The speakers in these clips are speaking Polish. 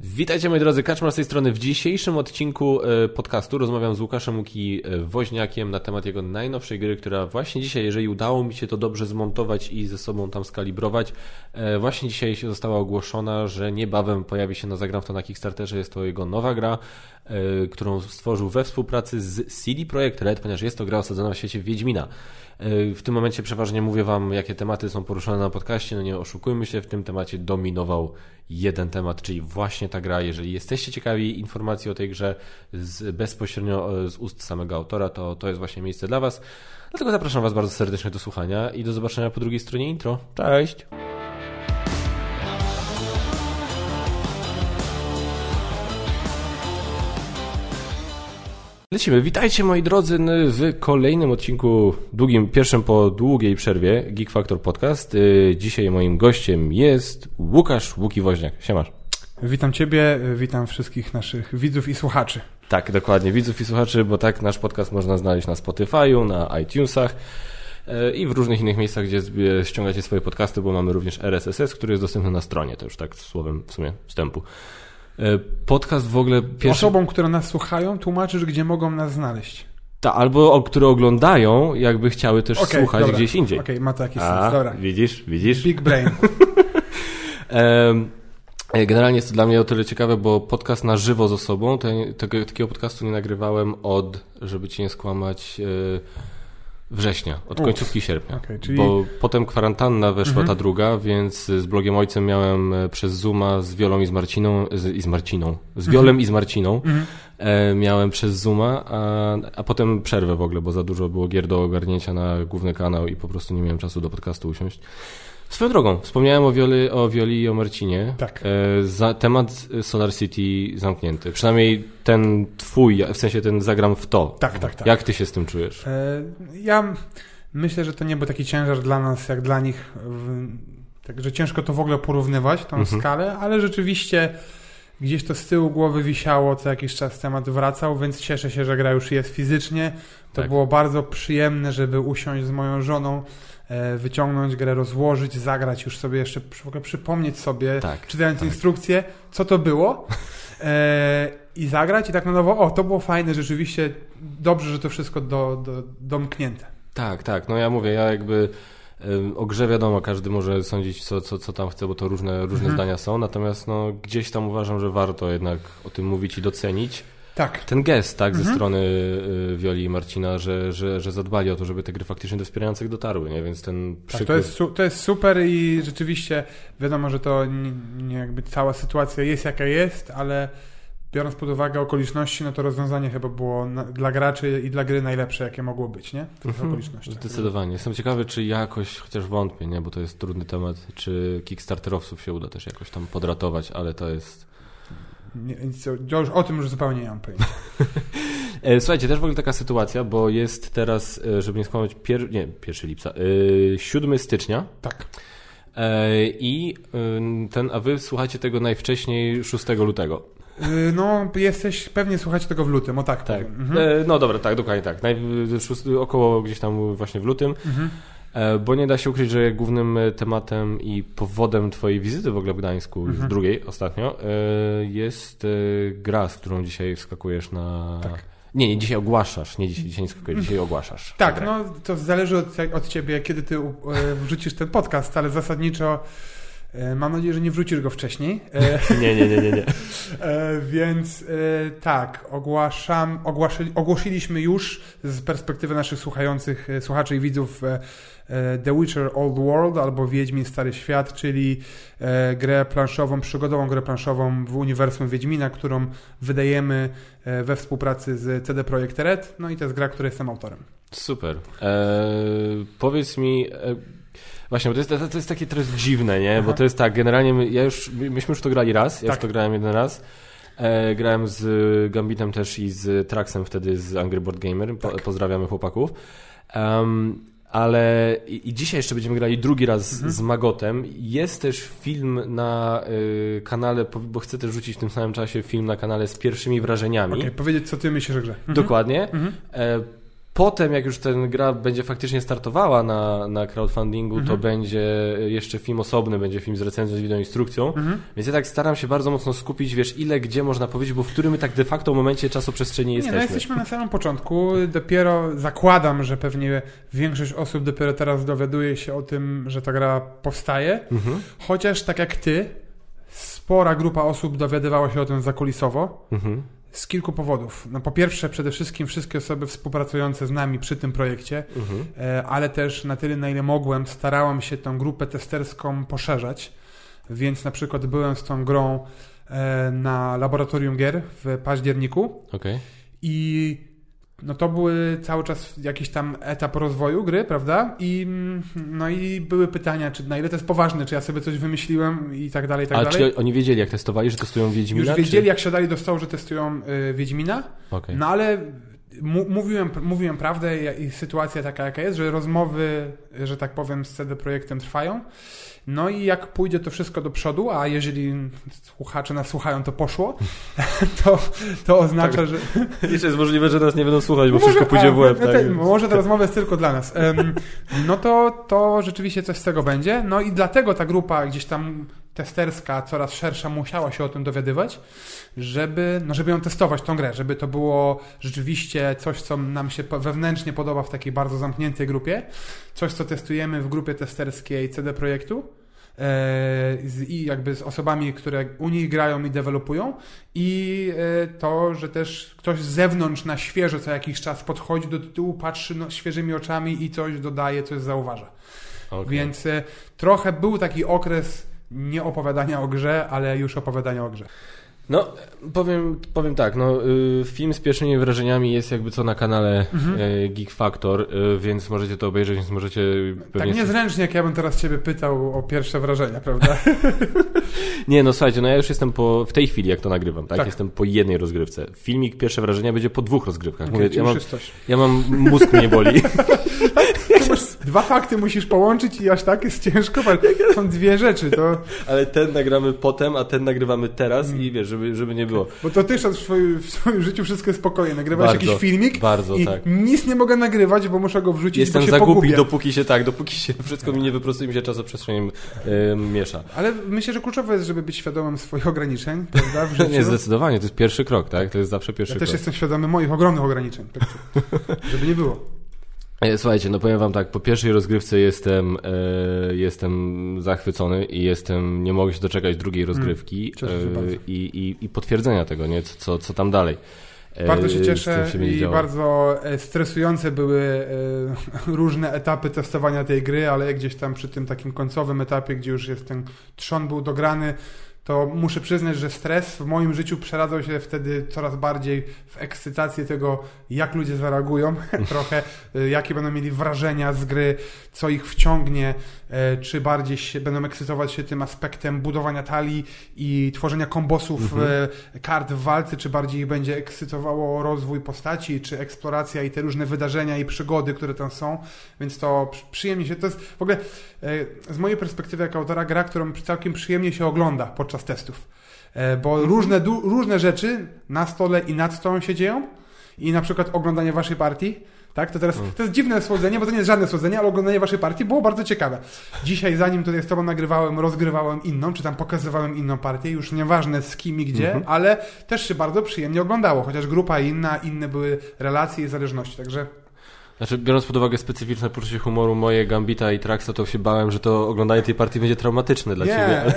Witajcie moi drodzy, Kaczmar z tej strony. W dzisiejszym odcinku e, podcastu rozmawiam z Łukaszem Łuki e, Woźniakiem na temat jego najnowszej gry, która właśnie dzisiaj, jeżeli udało mi się to dobrze zmontować i ze sobą tam skalibrować, e, właśnie dzisiaj została ogłoszona, że niebawem pojawi się na Zagram w to na Kickstarterze. Jest to jego nowa gra, którą stworzył we współpracy z CD Projekt Red, ponieważ jest to gra osadzona w świecie Wiedźmina. W tym momencie przeważnie mówię Wam, jakie tematy są poruszone na podcaście. No nie oszukujmy się, w tym temacie dominował jeden temat, czyli właśnie ta gra. Jeżeli jesteście ciekawi informacji o tej grze z, bezpośrednio e, z ust samego autora, to to jest właśnie miejsce dla Was. Dlatego zapraszam Was bardzo serdecznie do słuchania i do zobaczenia po drugiej stronie intro. Cześć! Lecimy. Witajcie moi drodzy w kolejnym odcinku, długim, pierwszym po długiej przerwie Geek Factor Podcast. Y, dzisiaj moim gościem jest Łukasz Łuki Woźniak. Siemasz. Witam Ciebie, witam wszystkich naszych widzów i słuchaczy. Tak, dokładnie, widzów i słuchaczy, bo tak nasz podcast można znaleźć na Spotify'u, na iTunesach y, i w różnych innych miejscach, gdzie ściągacie swoje podcasty, bo mamy również RSS, który jest dostępny na stronie, to już tak słowem w sumie wstępu. E, podcast w ogóle pierwszy... Osobom, które nas słuchają, tłumaczysz, gdzie mogą nas znaleźć. Tak, albo które oglądają, jakby chciały też okay, słuchać dobra. gdzieś indziej. Okej, okay, ma to jakiś A, sens, dobra. Widzisz, widzisz? Big brain. E, generalnie jest to dla mnie o tyle ciekawe, bo podcast na żywo z osobą, tego, takiego podcastu nie nagrywałem od, żeby ci nie skłamać, yy, września, od końcówki sierpnia. Okay, czyli... Bo potem kwarantanna weszła mhm. ta druga, więc z blogiem ojcem miałem e, przez Zooma z Wiolą i z Marciną, z, i z Marciną, z mhm. Wiolem mhm. i z Marciną mhm. e, miałem przez Zooma, a, a potem przerwę w ogóle, bo za dużo było gier do ogarnięcia na główny kanał i po prostu nie miałem czasu do podcastu usiąść. Swoją drogą, wspomniałem o Wioli, o Wioli i o Marcinie. Tak. E, za, temat Solar City zamknięty. Przynajmniej ten twój, w sensie ten zagram w to. Tak, tak, tak. Jak ty się z tym czujesz? E, ja myślę, że to nie był taki ciężar dla nas, jak dla nich. Także ciężko to w ogóle porównywać, tą mhm. skalę, ale rzeczywiście gdzieś to z tyłu głowy wisiało, co jakiś czas temat wracał, więc cieszę się, że gra już jest fizycznie. To tak. było bardzo przyjemne, żeby usiąść z moją żoną E, wyciągnąć grę, rozłożyć, zagrać, już sobie jeszcze przypomnieć sobie, tak, czytając tak. instrukcję, co to było e, i zagrać i tak na nowo, o, to było fajne, rzeczywiście dobrze, że to wszystko do, do, domknięte. Tak, tak, no ja mówię, ja jakby o grze wiadomo, każdy może sądzić co, co, co tam chce, bo to różne, różne mhm. zdania są, natomiast no, gdzieś tam uważam, że warto jednak o tym mówić i docenić. Tak. Ten gest, tak, mhm. ze strony y, Wioli i Marcina, że, że, że zadbali o to, żeby te gry faktycznie do wspierających dotarły, nie? Więc ten przykład... Tak, to, jest, to jest super i rzeczywiście wiadomo, że to nie, nie jakby cała sytuacja jest jaka jest, ale biorąc pod uwagę okoliczności, no to rozwiązanie chyba było na, dla graczy i dla gry najlepsze, jakie mogło być, nie? W tych mhm. okolicznościach. Zdecydowanie. Jestem ciekawy, czy jakoś, chociaż wątpię, nie? Bo to jest trudny temat, czy Kickstarterowców się uda też jakoś tam podratować, ale to jest nie, ja już o tym już zupełnie nie mam pojęcia. E, słuchajcie, też w ogóle taka sytuacja, bo jest teraz, e, żeby nie skłamać, pier... nie, 1 lipca, yy, 7 stycznia. Tak. I ten, a wy słuchacie tego najwcześniej 6 lutego. No, jesteś, pewnie słuchacie tego w lutym, o tak. Tak. Mhm. No dobra, tak, dokładnie tak. Naj, około gdzieś tam właśnie w lutym. Mhm. E, bo nie da się ukryć, że głównym e, tematem i powodem Twojej wizyty w ogóle w Gdańsku, mhm. już drugiej ostatnio, e, jest gra, z którą dzisiaj wskakujesz na. Tak. Nie, nie, dzisiaj ogłaszasz, nie dzisiaj, dzisiaj nie skakujesz, dzisiaj ogłaszasz. Tak, no to zależy od, od Ciebie, kiedy Ty wrzucisz ten podcast, ale zasadniczo Mam nadzieję, że nie wrzucisz go wcześniej. nie, nie, nie, nie. nie. Więc tak, ogłaszam, ogłosiliśmy już z perspektywy naszych słuchających, słuchaczy i widzów E, The Witcher Old World albo Wiedźmin Stary Świat, czyli e, grę planszową, przygodową grę planszową w uniwersum Wiedźmina, którą wydajemy e, we współpracy z CD Projekt Red. No i to jest gra, której jestem autorem. Super. Eee, powiedz mi... Właśnie, bo to jest, to jest takie trochę dziwne, nie? Aha. Bo to jest tak, generalnie my, ja już, myśmy już to grali raz, ja tak. już to grałem jeden raz. E, grałem z Gambitem też i z Traxem wtedy z Angry Board Gamer. Po, tak. Pozdrawiamy chłopaków. Um, ale i dzisiaj jeszcze będziemy grali drugi raz mhm. z Magotem. Jest też film na y, kanale, bo chcę też rzucić w tym samym czasie film na kanale z pierwszymi wrażeniami. Okay, powiedzieć co ty myślisz o grze. Mhm. Dokładnie. Mhm. E, Potem, jak już ten gra będzie faktycznie startowała na, na crowdfundingu, Mhm. to będzie jeszcze film osobny, będzie film z recenzją, z wideoinstrukcją. Mhm. Więc ja tak staram się bardzo mocno skupić, wiesz, ile, gdzie można powiedzieć, bo w którym my tak de facto momencie czasoprzestrzeni Nie, jesteśmy. no jesteśmy na samym początku. Dopiero zakładam, że pewnie większość osób dopiero teraz dowiaduje się o tym, że ta gra powstaje. Mhm. Chociaż tak jak ty, spora grupa osób dowiadywała się o tym zakulisowo. Mhm. Z kilku powodów. No po pierwsze, przede wszystkim wszystkie osoby współpracujące z nami przy tym projekcie, Mhm. e, ale też na tyle, na ile mogłem, starałam się tą grupę testerską poszerzać. Więc na przykład byłem z tą grą e, na laboratorium gier w październiku Okej. i no to były cały czas jakiś tam etap rozwoju gry, prawda? I mm, no i były pytania, czy na ile to jest poważne, czy ja sobie coś wymyśliłem i tak dalej, i tak A dalej. czy oni wiedzieli, jak testowali, że testują Wiedźmina? Już wiedzieli, jak siadali do stołu, że testują y, Wiedźmina, Czy... Okej. no ale mówiłem, mówiłem prawdę i, i sytuacja taka, jaka jest, że rozmowy, że tak powiem, z CD Projektem trwają. No i jak pójdzie to wszystko do przodu, a jeżeli słuchacze nas słuchają, to poszło, to, to oznacza, Tak. że... Jeszcze jest możliwe, że nas nie będą słuchać, bo Może- wszystko pójdzie a, w łeb. no tak? te- Może ta rozmowa jest tylko dla nas. No to, to rzeczywiście coś z tego będzie. No i dlatego ta grupa gdzieś tam testerska, coraz szersza, musiała się o tym dowiadywać, żeby, no żeby ją testować, tą grę, żeby to było rzeczywiście coś, co nam się wewnętrznie podoba w takiej bardzo zamkniętej grupie, coś, co testujemy w grupie testerskiej CD Projektu e, z, i jakby z osobami, które u nich grają i dewelopują i e, to, że też ktoś z zewnątrz na świeżo co jakiś czas podchodzi do tytułu, patrzy no, świeżymi oczami i coś dodaje, coś zauważa. Okej. Więc e, trochę był taki okres nie opowiadania o grze, ale już opowiadania o grze. No, powiem, powiem tak, no, y, film z pierwszymi wrażeniami jest jakby co na kanale Mhm. y, Geek Factor, y, więc możecie to obejrzeć, więc możecie pewnie... Tak niezręcznie, jak ja bym teraz ciebie pytał o pierwsze wrażenia, prawda? Nie, no słuchajcie, no ja już jestem po, w tej chwili, jak to nagrywam, tak? Tak. Jestem po jednej rozgrywce. Filmik pierwsze wrażenia będzie po dwóch rozgrywkach. Okej, Mówię, ja, mam, ja mam, mózg mnie boli. Dwa fakty musisz połączyć i aż tak jest ciężko, są dwie rzeczy, to... Ale ten nagramy potem, a ten nagrywamy teraz Mm. i wiesz, żeby, żeby nie było. Bo to też w swoim, w swoim życiu wszystko jest spokojnie. Nagrywałeś Bardzo, jakiś filmik bardzo, i tak. nic nie mogę nagrywać, bo muszę go wrzucić, Jestem bo się za głupi, pogubię. dopóki się tak, dopóki się wszystko mi nie wyprostuje, mi się czasoprzestrzeń y, miesza. Ale myślę, że kluczowe jest, żeby być świadomym swoich ograniczeń, prawda, w życiu. Nie, zdecydowanie, to jest pierwszy krok, tak? To jest zawsze pierwszy Ja też krok. jestem świadomy moich ogromnych ograniczeń, tak, żeby nie było. E, Słuchajcie, no powiem wam tak, po pierwszej rozgrywce jestem, e, jestem zachwycony i jestem, nie mogę się doczekać drugiej rozgrywki Mm, e, i, i, i potwierdzenia tego, nie? Co, co, tam dalej. E, Bardzo się cieszę się i działo. bardzo e, stresujące były e, różne etapy testowania tej gry, ale gdzieś tam przy tym takim końcowym etapie, gdzie już jest ten trzon był dograny, to muszę przyznać, że stres w moim życiu przeradzał się wtedy coraz bardziej w ekscytację tego, jak ludzie zareagują, trochę, e, jakie będą mieli wrażenia z gry, co ich wciągnie, e, czy bardziej się, będą ekscytować się tym aspektem budowania talii i tworzenia kombosów Mhm. e, kart w walce, czy bardziej ich będzie ekscytowało rozwój postaci, czy eksploracja i te różne wydarzenia i przygody, które tam są, więc to przy- przyjemnie się, to jest w ogóle z mojej perspektywy jako autora gra, którą całkiem przyjemnie się ogląda podczas testów, E, bo różne, du- różne rzeczy na stole i nad stołem się dzieją i na przykład oglądanie waszej partii, tak? To teraz, to jest dziwne słodzenie, bo to nie jest żadne słodzenie, ale oglądanie waszej partii było bardzo ciekawe. Dzisiaj, zanim tutaj z tobą nagrywałem, rozgrywałem inną, czy tam pokazywałem inną partię, już nieważne z kim i gdzie, Mhm. ale też się bardzo przyjemnie oglądało, chociaż grupa inna, inne były relacje i zależności, także Znaczy, biorąc pod uwagę specyficzne poczucie humoru moje, Gambita i Traxa, to się bałem, że to oglądanie tej partii będzie traumatyczne dla nie, ciebie.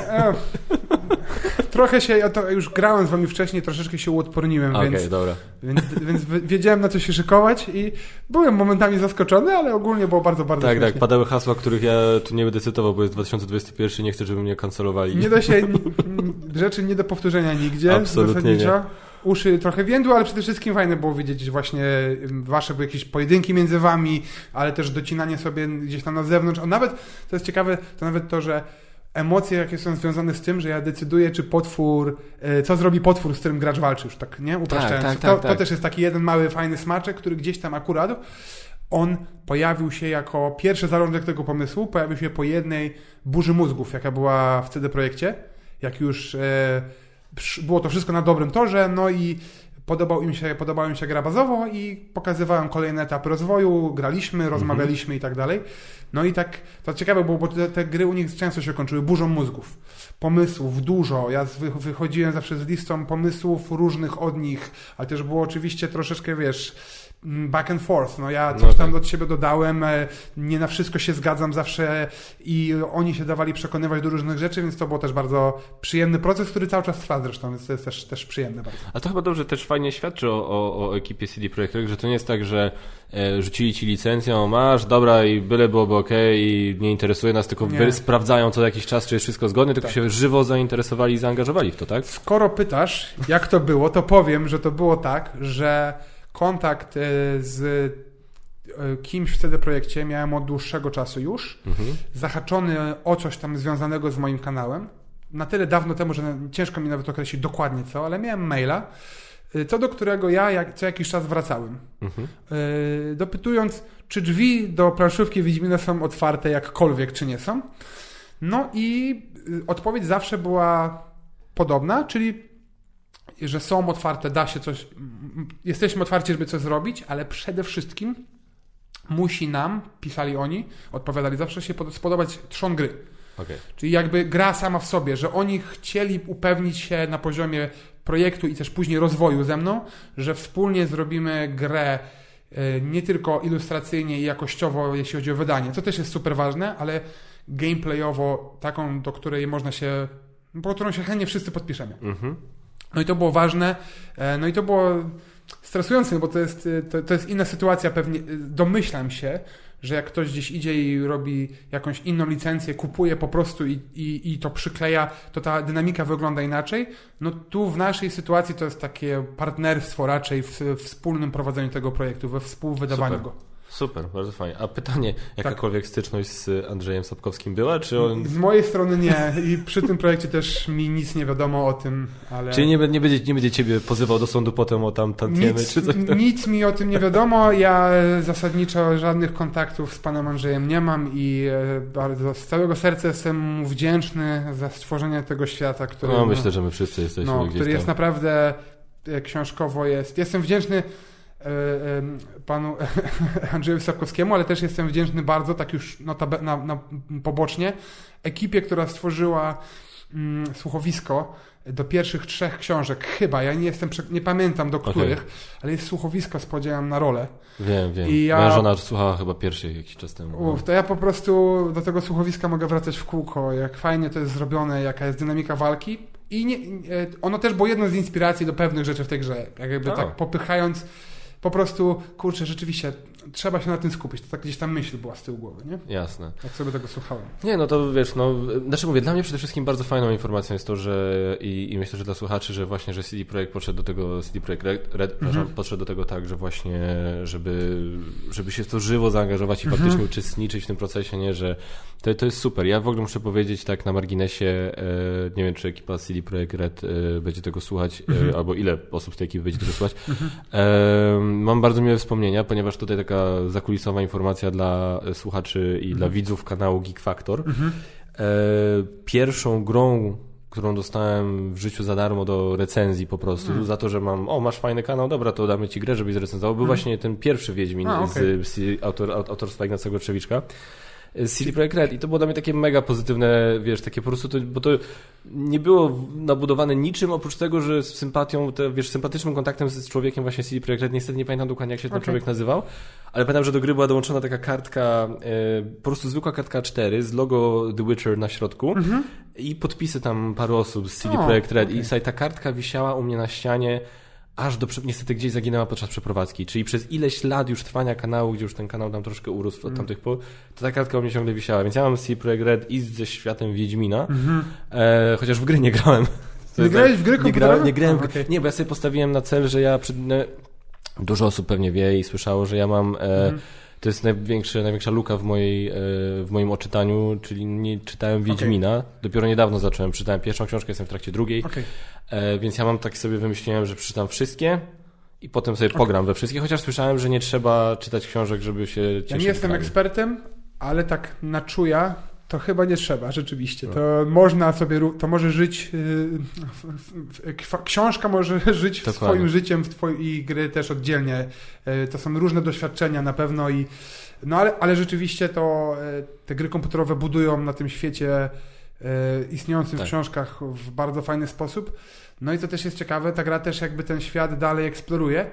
Trochę się, ja to już grałem z wami wcześniej, troszeczkę się uodporniłem, Okej, więc, dobra. więc, więc wiedziałem na co się szykować i byłem momentami zaskoczony, ale ogólnie było bardzo, bardzo Tak, tak, śmiesznie. padały hasła, których ja tu nie będę cytował, bo jest 2021, nie chcę, żeby mnie kancelowali. Nie da się rzeczy nie do powtórzenia nigdzie. Absolutnie zasadniczo. Uszy trochę więdło, ale przede wszystkim fajne było widzieć właśnie ym, wasze były jakieś pojedynki między wami, ale też docinanie sobie gdzieś tam na zewnątrz. A nawet, to jest ciekawe, to nawet to, że emocje, jakie są związane z tym, że ja decyduję, czy potwór, e, co zrobi potwór, z którym gracz walczy, już tak, nie? Upraszczając. tak, to, tak, to tak. też jest taki jeden mały, fajny smaczek, który gdzieś tam akurat on pojawił się jako pierwszy zarządek tego pomysłu, pojawił się po jednej burzy mózgów, jaka była w CD Projekcie, jak już e, było to wszystko na dobrym torze, no i podobał im się, podobała im się gra bazowo i pokazywałem kolejny etap rozwoju, graliśmy, rozmawialiśmy i tak dalej. No i tak, to ciekawe było, bo te, te gry u nich często się kończyły burzą mózgów, pomysłów, dużo. Ja wy, wychodziłem zawsze z listą pomysłów różnych od nich, ale też było oczywiście troszeczkę, wiesz, back and forth. No ja coś no tak. tam do siebie dodałem, e, nie na wszystko się zgadzam zawsze i oni się dawali przekonywać do różnych rzeczy, więc to był też bardzo przyjemny proces, który cały czas trwa zresztą, więc to jest też, też przyjemne bardzo. A to chyba dobrze też fajnie świadczy o, o, o ekipie CD Projekt że to nie jest tak, że e, rzucili ci licencję, masz, dobra i byle byłoby ok i nie interesuje nas, tylko nie. sprawdzają co jakiś czas, czy jest wszystko zgodne, tylko tak. się żywo zainteresowali i zaangażowali w to, tak? Skoro pytasz, jak to było, to powiem, że to było tak, że kontakt e, z e, kimś w CD Projekcie miałem od dłuższego czasu już, mhm. zahaczony o coś tam związanego z moim kanałem. Na tyle dawno temu, że ciężko mi nawet określić dokładnie co, ale miałem maila, e, co do którego ja jak, co jakiś czas wracałem. Mhm. Dopytując, czy drzwi do planszówki Wiedźmina są otwarte jakkolwiek, czy nie są. No i odpowiedź zawsze była podobna, czyli że są otwarte, da się coś, jesteśmy otwarci, żeby coś zrobić, ale przede wszystkim musi nam, pisali oni, odpowiadali zawsze się spodobać trzon gry. Okay. Czyli jakby gra sama w sobie, że oni chcieli upewnić się na poziomie projektu i też później rozwoju ze mną, że wspólnie zrobimy grę e, nie tylko ilustracyjnie i jakościowo, jeśli chodzi o wydanie, co też jest super ważne, ale gameplayowo taką, do której można się, po którą się chętnie wszyscy podpiszemy. Mhm. No i to było ważne. E, no i to było stresujące, bo to jest, e, to, to jest inna sytuacja pewnie. E, domyślam się, że jak ktoś gdzieś idzie i robi jakąś inną licencję, kupuje po prostu i, i, i to przykleja, to ta dynamika wygląda inaczej. No tu w naszej sytuacji to jest takie partnerstwo raczej w, w wspólnym prowadzeniu tego projektu, we współwydawaniu Super. go. Super, bardzo fajnie. A pytanie, jakakolwiek tak. styczność z Andrzejem Sapkowskim była, czy on... Z mojej strony nie i przy tym projekcie też mi nic nie wiadomo o tym, ale... Czyli nie, nie, będzie, nie będzie ciebie pozywał do sądu potem o tam tantiemy, nic, czy coś? Nic mi o tym nie wiadomo, ja zasadniczo żadnych kontaktów z panem Andrzejem nie mam i e, bardzo z całego serca jestem mu wdzięczny za stworzenie tego świata, który... No, myślę, że my wszyscy jesteśmy no, który jest naprawdę e, książkowo jest. Jestem wdzięczny panu Andrzejowi Sapkowskiemu, ale też jestem wdzięczny bardzo, tak już na, na, na pobocznie, ekipie, która stworzyła mm, słuchowisko do pierwszych trzech książek, chyba, ja nie jestem, nie pamiętam do których, okay. ale jest słuchowisko z podziałem na rolę. Wiem, wiem. I ja, Moja żona słuchała chyba pierwszej jakiś czas temu. Uf, to ja po prostu do tego słuchowiska mogę wracać w kółko, jak fajnie to jest zrobione, jaka jest dynamika walki. I nie, e, ono też było jedną z inspiracji do pewnych rzeczy w tej grze. Jakby tak popychając po prostu, kurczę, rzeczywiście trzeba się na tym skupić. To tak gdzieś tam myśl była z tyłu głowy, nie? Jasne. Jak sobie tego słuchałem. Nie, no to wiesz, no, znaczy mówię, dla mnie przede wszystkim bardzo fajną informacją jest to, że i, i myślę, że dla słuchaczy, że właśnie, że CD Projekt podszedł do tego, CD Projekt Red, Red mhm. podszedł do tego tak, że właśnie, żeby, żeby się w to żywo zaangażować i mhm. faktycznie uczestniczyć w tym procesie, nie, że to, to jest super. Ja w ogóle muszę powiedzieć tak na marginesie, e, nie wiem, czy ekipa CD Projekt Red e, będzie tego słuchać, e, mhm. albo ile osób z tej ekipy będzie tego słuchać. Mhm. mam bardzo miłe wspomnienia, ponieważ tutaj taka zakulisowa informacja dla słuchaczy i mhm. dla widzów kanału Geek Factor. Mhm. Pierwszą grą którą dostałem w życiu za darmo do recenzji po prostu, hmm. za to, że mam, o masz fajny kanał, dobra, to damy ci grę, żebyś zrecenzował, był hmm. właśnie ten pierwszy Wiedźmin A, okay. z, z autor, autorstwa Ignacego Trzewiczka. CD Projekt Red i to było dla mnie takie mega pozytywne, wiesz, takie po prostu, to, bo to nie było nabudowane niczym oprócz tego, że z sympatią, te, wiesz, sympatycznym kontaktem z człowiekiem właśnie CD Projekt Red, niestety nie pamiętam dokładnie jak się okay. ten człowiek nazywał, ale pamiętam, że do gry była dołączona taka kartka, e, po prostu zwykła kartka 4 z logo The Witcher na środku mm -hmm. i podpisy tam paru osób z CD Projekt Red okay. i ta kartka wisiała u mnie na ścianie aż do, niestety gdzieś zaginęła podczas przeprowadzki, czyli przez ileś lat już trwania kanału, gdzie już ten kanał tam troszkę urósł od mm. tamtych pól, to ta kartka u mnie ciągle wisiała, więc ja mam CD Projekt Red i ze światem Wiedźmina, mm -hmm. e, chociaż w gry nie grałem. Nie grałeś w gry nie, grałem, nie grałem, w, nie, bo ja sobie postawiłem na cel, że ja przy, no, dużo osób pewnie wie i słyszało, że ja mam e, mm -hmm to jest największy, największa luka w, mojej, e, w moim odczytaniu, czyli nie czytałem Wiedźmina. Okay. Dopiero niedawno zacząłem. Czytałem pierwszą książkę, jestem w trakcie drugiej. Okay. E, więc ja mam tak sobie wymyśliłem, że przeczytam wszystkie i potem sobie okay. pogram we wszystkie, chociaż słyszałem, że nie trzeba czytać książek, żeby się cieszyć. Ja nie jestem ekspertem, ale tak na czuja To chyba nie trzeba, rzeczywiście. No. To można sobie, to może żyć, y, książka może żyć Dokładnie. swoim życiem w twoi, i gry też oddzielnie. Y, to są różne doświadczenia na pewno i no ale, ale rzeczywiście to y, te gry komputerowe budują na tym świecie istniejącym tak. w książkach w bardzo fajny sposób. No i co też jest ciekawe, ta gra też jakby ten świat dalej eksploruje,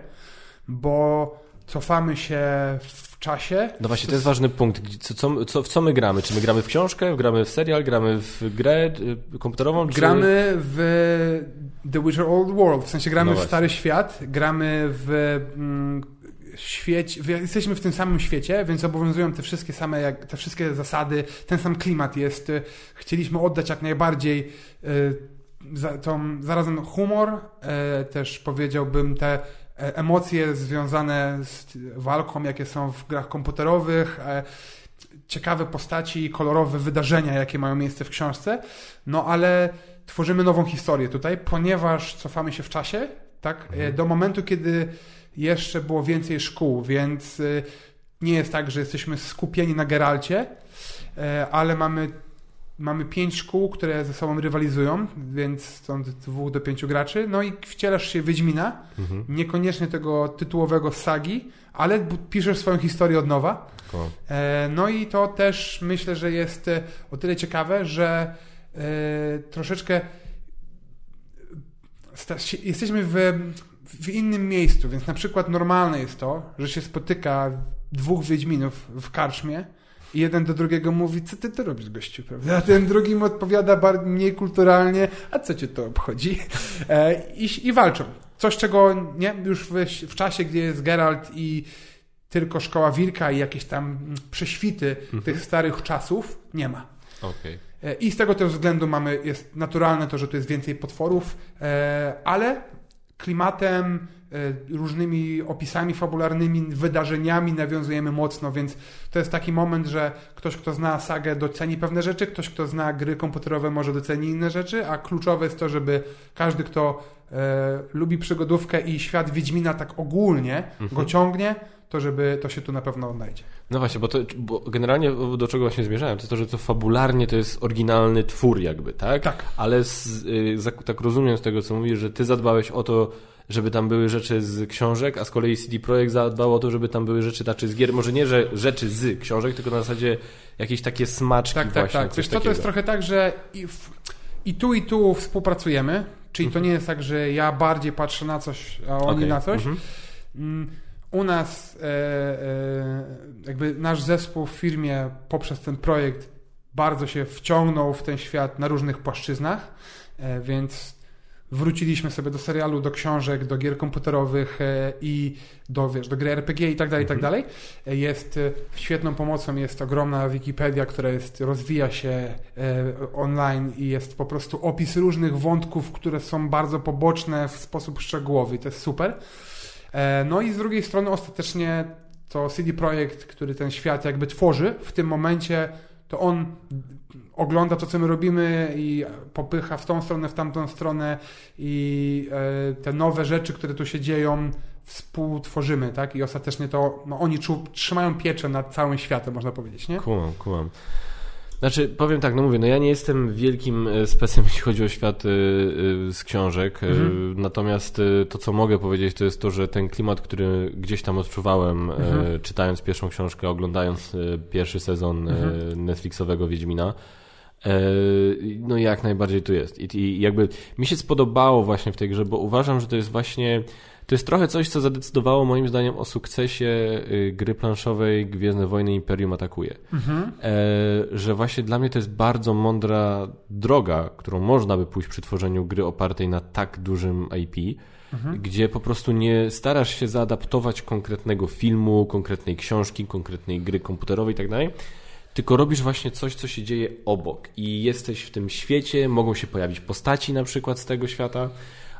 bo cofamy się w czasie. No właśnie, to jest ważny punkt. Co, co, co, w co my gramy? Czy my gramy w książkę, gramy w serial, gramy w grę y, komputerową? Czy... Gramy w The Witcher Old World, w sensie gramy no w Stary Świat, gramy w mm, świecie, jesteśmy w tym samym świecie, więc obowiązują te wszystkie same, jak, te wszystkie zasady, ten sam klimat jest. Chcieliśmy oddać jak najbardziej y, za, tą, zarazem humor, y, też powiedziałbym te emocje związane z walką, jakie są w grach komputerowych, e, ciekawe postaci i kolorowe wydarzenia, jakie mają miejsce w książce. No ale tworzymy nową historię tutaj, ponieważ cofamy się w czasie, tak, e, mhm. do momentu, kiedy jeszcze było więcej szkół, więc nie jest tak, że jesteśmy skupieni na Geralcie, ale mamy mamy pięć szkół, które ze sobą rywalizują, więc stąd dwóch do pięciu graczy. No i wcielasz się Wiedźmina, mhm. niekoniecznie tego tytułowego sagi, ale piszesz swoją historię od nowa. E, no i to też myślę, że jest e, o tyle ciekawe, że e, troszeczkę jesteśmy w, w innym miejscu, więc na przykład normalne jest to, że się spotyka dwóch Wiedźminów w karczmie, i jeden do drugiego mówi, co ty to robisz, gościu, prawda? A ten drugi mu odpowiada bardziej, mniej kulturalnie, a co cię to obchodzi? E, i, I walczą. Coś, czego nie, już w, w czasie, gdzie jest Geralt i tylko Szkoła Wilka i jakieś tam prześwity mhm. tych starych czasów, nie ma. Okay. E, I z tego też względu mamy, jest naturalne to, że tu jest więcej potworów, e, ale klimatem, różnymi opisami fabularnymi, wydarzeniami nawiązujemy mocno, więc to jest taki moment, że ktoś, kto zna sagę, doceni pewne rzeczy, ktoś, kto zna gry komputerowe, może doceni inne rzeczy, a kluczowe jest to, żeby każdy, kto e, lubi przygodówkę i świat Wiedźmina tak ogólnie mhm. go ciągnie, to żeby to się tu na pewno odnajdzie. No właśnie, bo, to, bo generalnie do czego właśnie zmierzałem, to to, że to fabularnie to jest oryginalny twór jakby, tak? Tak. Ale z, y, tak rozumiem z tego, co mówisz, że ty zadbałeś o to, żeby tam były rzeczy z książek, a z kolei CD Projekt zadbał o to, żeby tam były rzeczy znaczy z gier. Może nie, że rzeczy z książek, tylko na zasadzie jakieś takie smaczki tak, tak, właśnie. Tak, tak, Wiesz co, to jest trochę tak, że i, w, i tu i tu współpracujemy, czyli mhm. to nie jest tak, że ja bardziej patrzę na coś, a oni okay. na coś. Mhm. Mm, u nas e, e, jakby nasz zespół w firmie poprzez ten projekt bardzo się wciągnął w ten świat na różnych płaszczyznach, e, więc wróciliśmy sobie do serialu, do książek, do gier komputerowych e, i do, wiesz, do gry RPG i tak dalej, i tak mhm. dalej. E, jest e, świetną pomocą, jest ogromna Wikipedia, która jest, rozwija się online i jest po prostu opis różnych wątków, które są bardzo poboczne w sposób szczegółowy. To jest super. No i z drugiej strony ostatecznie to CD Projekt, który ten świat jakby tworzy, w tym momencie to on ogląda to, co my robimy i popycha w tą stronę, w tamtą stronę i e, te nowe rzeczy, które tu się dzieją, współtworzymy, tak? I ostatecznie to no, oni trzymają pieczę nad całym światem, można powiedzieć, nie? Kumam, kumam. Znaczy, powiem tak, no mówię, no ja nie jestem wielkim e, specem, jeśli chodzi o świat y, y, z książek, mhm. natomiast to, co mogę powiedzieć, to jest to, że ten klimat, który gdzieś tam odczuwałem, mhm. czytając pierwszą książkę, oglądając pierwszy sezon mhm. Netflixowego Wiedźmina, no jak najbardziej tu jest. I, I jakby mi się spodobało właśnie w tej grze, bo uważam, że to jest właśnie to jest trochę coś, co zadecydowało moim zdaniem o sukcesie y, gry planszowej Gwiezdne Wojny Imperium Atakuje. Mhm. E, że właśnie dla mnie to jest bardzo mądra droga, którą można by pójść przy tworzeniu gry opartej na tak dużym IP, mhm. gdzie po prostu nie starasz się zaadaptować konkretnego filmu, konkretnej książki, konkretnej gry komputerowej itd., tak tylko robisz właśnie coś, co się dzieje obok i jesteś w tym świecie, mogą się pojawić postaci na przykład z tego świata,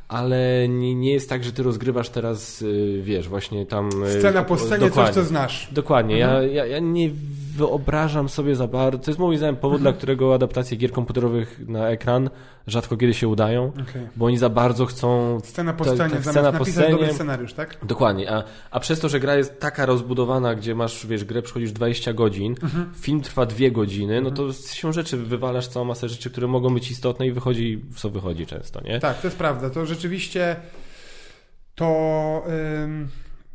ale nie, nie jest tak, że ty rozgrywasz teraz, y, wiesz, właśnie tam... Y, Scena po scenie, dokładnie, coś, co znasz. Dokładnie. Mhm. Ja, ja, ja nie wyobrażam sobie za bardzo. To jest moim zdaniem powód, dla którego adaptacje gier komputerowych na ekran rzadko kiedy się udają, Okay. bo oni za bardzo chcą. Scena po scenie, tak, zamiast scena po napisać scenie. scenariusz, tak? Dokładnie, a, a przez to, że gra jest taka rozbudowana, gdzie masz, wiesz, grę przychodzisz 20 godzin, Mhm. film trwa 2 godziny, no to z siłą rzeczy wywalasz całą masę rzeczy, które mogą być istotne i wychodzi, co wychodzi często, nie? Tak, to jest prawda. To rzeczywiście to ym,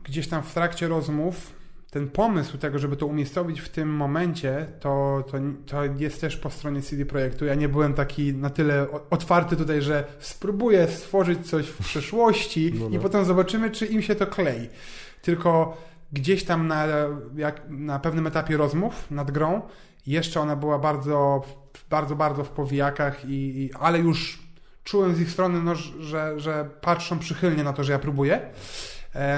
gdzieś tam w trakcie rozmów ten pomysł tego, żeby to umiejscowić w tym momencie, to, to, to jest też po stronie CD Projektu. Ja nie byłem taki na tyle otwarty tutaj, że spróbuję stworzyć coś w przyszłości No, no. i potem zobaczymy, czy im się to klei. Tylko gdzieś tam na, jak, na pewnym etapie rozmów nad grą, jeszcze ona była bardzo, bardzo, bardzo w powijakach, i, i, ale już czułem z ich strony, no, że, że patrzą przychylnie na to, że ja próbuję,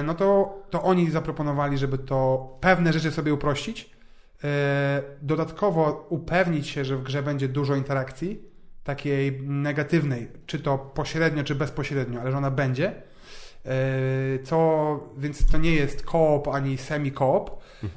no to, to oni zaproponowali, żeby to pewne rzeczy sobie uprościć, e, dodatkowo upewnić się, że w grze będzie dużo interakcji, takiej negatywnej, czy to pośrednio, czy bezpośrednio, ale że ona będzie. E, Co, więc to nie jest koop ani semi-koop,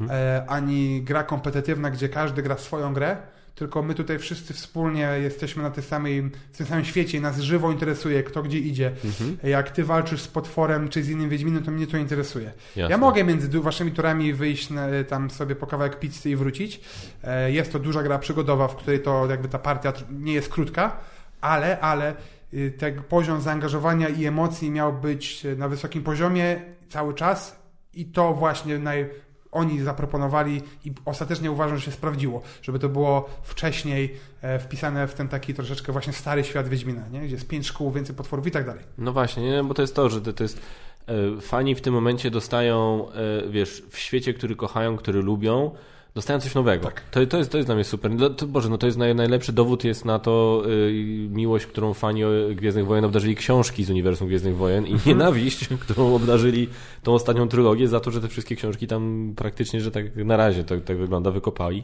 e, ani gra kompetytywna, gdzie każdy gra swoją grę, tylko my tutaj wszyscy wspólnie jesteśmy na tej samej, w tym samym świecie i nas żywo interesuje, kto gdzie idzie. Mhm. Jak ty walczysz z potworem czy z innym Wiedźminem, to mnie to interesuje. Jasne. Ja mogę między waszymi turami wyjść na, tam sobie po kawałek pizzy i wrócić. E, Jest to duża gra przygodowa, w której to jakby ta partia nie jest krótka, ale, ale y, ten poziom zaangażowania i emocji miał być na wysokim poziomie cały czas i to właśnie naj, oni zaproponowali i ostatecznie uważam, że się sprawdziło, żeby to było wcześniej e, wpisane w ten taki troszeczkę właśnie stary świat Wiedźmina, nie? gdzie jest pięć szkół, więcej potworów i tak dalej. No właśnie, nie? bo to jest to, że to, to jest. e, Fani w tym momencie dostają, e, wiesz, w świecie, który kochają, który lubią, dostają coś nowego. Tak. To, to, jest, to jest dla mnie super. No, to, Boże, no to jest naj, najlepszy dowód jest na to y, miłość, którą fani Gwiezdnych Wojen obdarzyli książki z uniwersum Gwiezdnych Wojen i nienawiść, którą obdarzyli tą ostatnią trylogię za to, że te wszystkie książki tam praktycznie, że tak na razie to, tak wygląda, wykopali.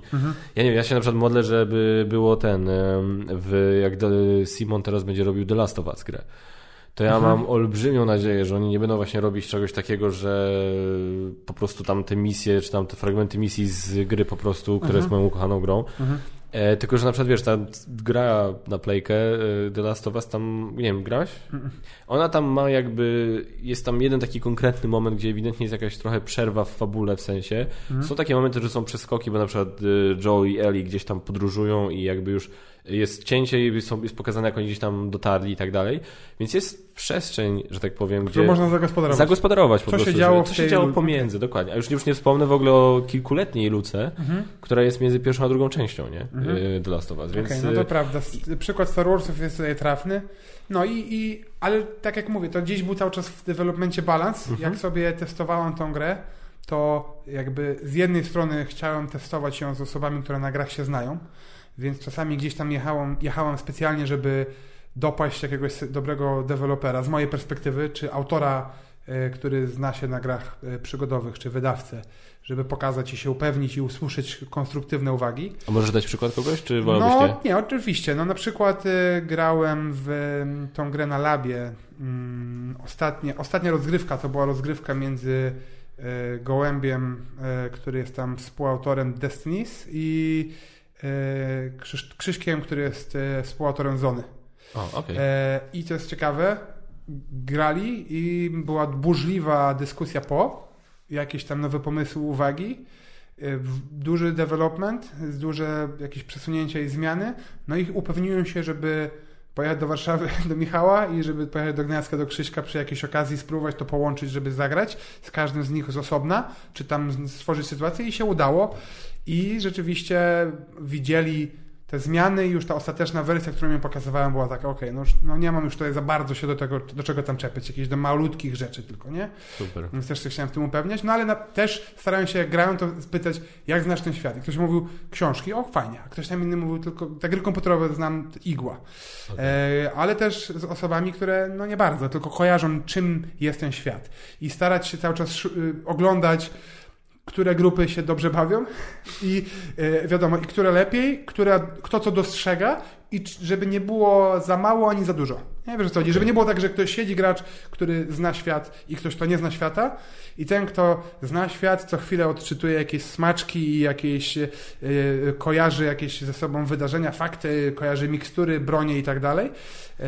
Ja nie wiem, ja się na przykład modlę, żeby było ten, w, jak Simon teraz będzie robił The Last of Us grę. To ja mam olbrzymią nadzieję, że oni nie będą właśnie robić czegoś takiego, że po prostu tam te misje, czy tam te fragmenty misji z gry po prostu, które jest moją ukochaną grą. E, tylko, że na przykład wiesz, ta gra na playkę e, The Last of Us tam, nie wiem, grałeś? Ona tam ma jakby, jest tam jeden taki konkretny moment, gdzie ewidentnie jest jakaś trochę przerwa w fabule w sensie. Są takie momenty, że są przeskoki, bo na przykład e, Joe i Ellie gdzieś tam podróżują i jakby już jest cięcie i są, jest pokazane, jak oni gdzieś tam dotarli i tak dalej. Więc jest przestrzeń, że tak powiem, Które gdzie... można zagospodarować. Zagospodarować po Co się prostu. działo żeby- co się działo pomiędzy, dokładnie. A już, już nie wspomnę w ogóle o kilkuletniej luce, Mhm. która jest między pierwszą a drugą częścią, nie? Y, The Last of Us. Więc Okej, no y, to prawda. S- Przykład Star Warsów jest tutaj trafny. No i, i ale tak jak mówię, to gdzieś był cały czas w developmencie balans. Mhm. Jak sobie testowałem tą grę, to jakby z jednej strony chciałem testować ją z osobami, które na grach się znają, więc czasami gdzieś tam jechałem, jechałem specjalnie, żeby dopaść jakiegoś dobrego dewelopera z mojej perspektywy, czy autora, e, który zna się na grach e, przygodowych, czy wydawcę, żeby pokazać i się upewnić i usłyszeć konstruktywne uwagi. A możesz dać przykład kogoś, czy wolałbyś No, nie? nie, oczywiście. No na przykład y, grałem w tą grę na labie. Mm, ostatnie, ostatnia rozgrywka to była rozgrywka między Gołębiem, który jest tam współautorem Destinies i Krzysz, Krzyśkiem, który jest y, współautorem Zony. O, okej. E, I to jest ciekawe. Grali i była burzliwa dyskusja po, jakieś tam nowe pomysły, uwagi. E, Duży development, duże jakieś przesunięcia i zmiany. No i upewniłem się, żeby pojechać do Warszawy do Michała i żeby pojechać do Gniazda do Krzyśka przy jakiejś okazji, spróbować to połączyć, żeby zagrać z każdym z nich z osobna, czy tam stworzyć sytuację i się udało. I rzeczywiście widzieli te zmiany i już ta ostateczna wersja, którą im pokazywałem, była taka, okej, no, już- no nie mam już tutaj za bardzo się do tego, do czego tam czepiać, jakieś do malutkich rzeczy tylko, nie? Super. Więc też się chciałem w tym upewniać, no ale na, też starałem się, jak grałem, to spytać, jak znasz ten świat? I ktoś mówił książki, o fajnie, a ktoś tam inny mówił tylko, te gry komputerowe znam igła. E, ale też z osobami, które no nie bardzo, tylko kojarzą, czym jest ten świat. I starać się cały czas y, oglądać, które grupy się dobrze bawią i e, wiadomo, i które lepiej, które, kto co dostrzega i żeby nie było za mało ani za dużo. Nie wiesz o co chodzi, żeby nie było tak, że ktoś siedzi gracz, który zna świat i ktoś, kto nie zna świata i ten, kto zna świat, co chwilę odczytuje jakieś smaczki i jakieś yy, kojarzy jakieś ze sobą wydarzenia, fakty, kojarzy mikstury, bronie i tak dalej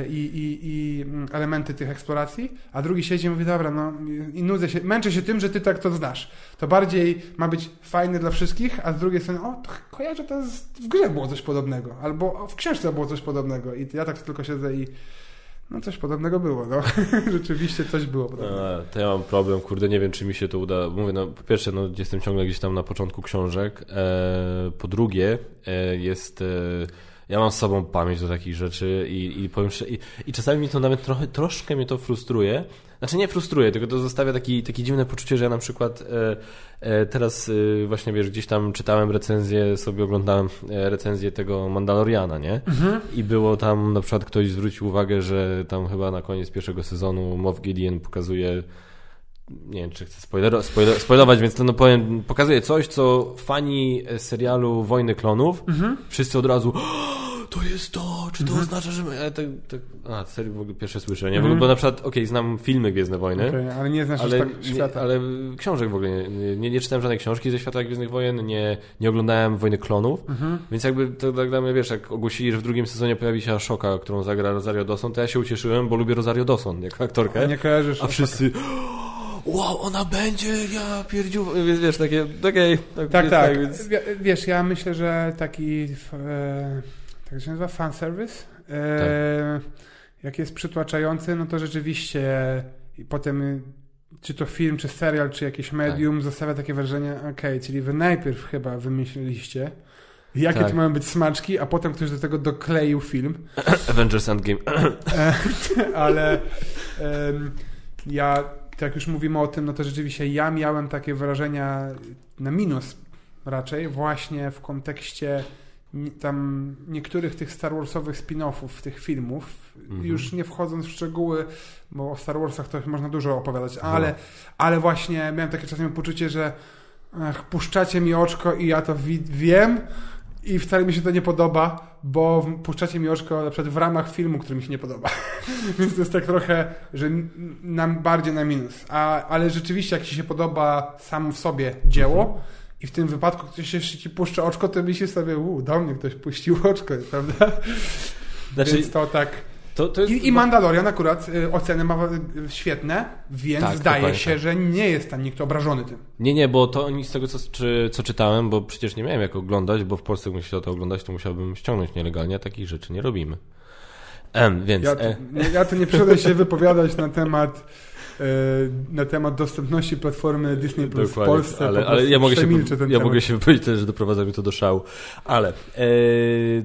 i, i, i elementy tych eksploracji, a drugi siedzi i mówi, dobra, no i nudzę się, męczę się tym, że ty tak to znasz. To bardziej ma być fajne dla wszystkich, a z drugiej strony, o, to kojarzę to z, w grze było coś podobnego, albo w książce było coś podobnego. I ja tak tylko siedzę i no coś podobnego było, no. Rzeczywiście coś było podobnego. A, to ja mam problem, kurde, nie wiem, czy mi się to uda. Mówię, no po pierwsze, no jestem ciągle gdzieś tam na początku książek. E, po drugie, e, jest... E, ja mam z sobą pamięć do takich rzeczy i, i powiem i, i czasami mi to nawet trochę, troszkę mnie to frustruje. Znaczy nie frustruje, tylko to zostawia taki, takie dziwne poczucie, że ja na przykład e, e, teraz e, właśnie wiesz, gdzieś tam czytałem recenzję, sobie oglądałem recenzję tego Mandaloriana, nie? Mhm. I było tam na przykład ktoś zwrócił uwagę, że tam chyba na koniec pierwszego sezonu Moff Gideon pokazuje nie wiem, czy chcę spoiler, spoiler, spoilować, więc to no powiem, pokazuje coś, co fani serialu Wojny Klonów, mhm. wszyscy od razu to jest to, czy to mhm. oznacza, że my... Tak, tak, a, serio, w ogóle pierwsze słyszę, nie? Mhm. Bo na przykład, okej, okay, znam filmy Gwiezdne Wojny, okay, ale nie znasz ale, tak świata. Nie, ale książek w ogóle, nie, nie, nie, czytałem żadnej książki ze świata Gwiezdnych Wojen, nie, nie oglądałem Wojny Klonów, mhm. więc jakby to tak dla mnie, wiesz, jak ogłosili, że w drugim sezonie pojawi się Ashoka, którą zagra Rosario Dawson, to ja się ucieszyłem, bo lubię Rosario Dawson jako aktorkę. A nie kojarzysz A wszyscy wow, ona będzie, ja pierdziu, wiesz, wiesz takie, okej. Okay, tak, tak, tak. Więc... Wiesz, ja myślę, że taki, e, tak się nazywa, fanservice, e, tak. jak jest przytłaczający, no to rzeczywiście i potem czy to film, czy serial, czy jakieś medium tak. zostawia takie wrażenie, okej, okay, czyli wy najpierw chyba wymyśliliście, jakie tak. to mają być smaczki, a potem ktoś do tego dokleił film. Avengers Endgame. E, ale um, ja tak już mówimy o tym, no to rzeczywiście ja miałem takie wrażenia na minus raczej właśnie w kontekście tam niektórych tych Star Warsowych spin-offów, tych filmów, mhm. już nie wchodząc w szczegóły, bo o Star Warsach to można dużo opowiadać, no. ale, ale właśnie miałem takie czasem poczucie, że ach, puszczacie mi oczko i ja to wiem, i wcale mi się to nie podoba, bo puszczacie mi oczko na przykład w ramach filmu, który mi się nie podoba. Więc to jest tak trochę, że nam bardziej na minus. A, ale rzeczywiście, jak ci się podoba sam w sobie dzieło mhm. I w tym wypadku ktoś jeszcze ci puszcza oczko, to myślisz sobie, u, do mnie ktoś puścił oczko, prawda? Znaczy... Więc to tak... To, to jest... I, I Mandalorian akurat y, oceny ma świetne, więc tak, zdaje się, tak. że nie jest tam nikt obrażony tym. Nie, nie, bo to oni z tego, co, czy, co czytałem, bo przecież nie miałem jak oglądać, bo w Polsce bym chciał to oglądać, to musiałbym ściągnąć nielegalnie, a takich rzeczy nie robimy. Em, więc... Ja, e... ja tu nie przyszedłem się wypowiadać na temat na temat dostępności platformy Disney Plus w Polsce. Ale, ale ja, mogę się, ja mogę się wypowiedzieć też, że doprowadza mi to do szału. Ale e,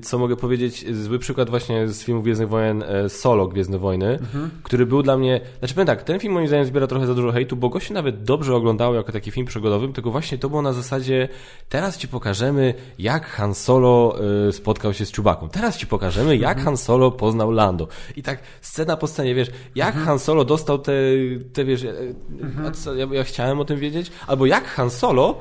co mogę powiedzieć? Zły przykład właśnie z filmu Gwiezdnych Wojen e, Solo Gwiezdne Wojny, mhm. który był dla mnie... Znaczy powiem tak, ten film moim zdaniem zbiera trochę za dużo hejtu, bo go się nawet dobrze oglądało jako taki film przygodowy, tylko właśnie to było na zasadzie teraz ci pokażemy, jak Han Solo e, spotkał się z Czubaką. Teraz ci pokażemy, jak mhm. Han Solo poznał Lando. I tak scena po scenie, wiesz, jak mhm. Han Solo dostał te te wiesz, mhm. co, ja, ja, chciałem o tym wiedzieć, albo jak Han Solo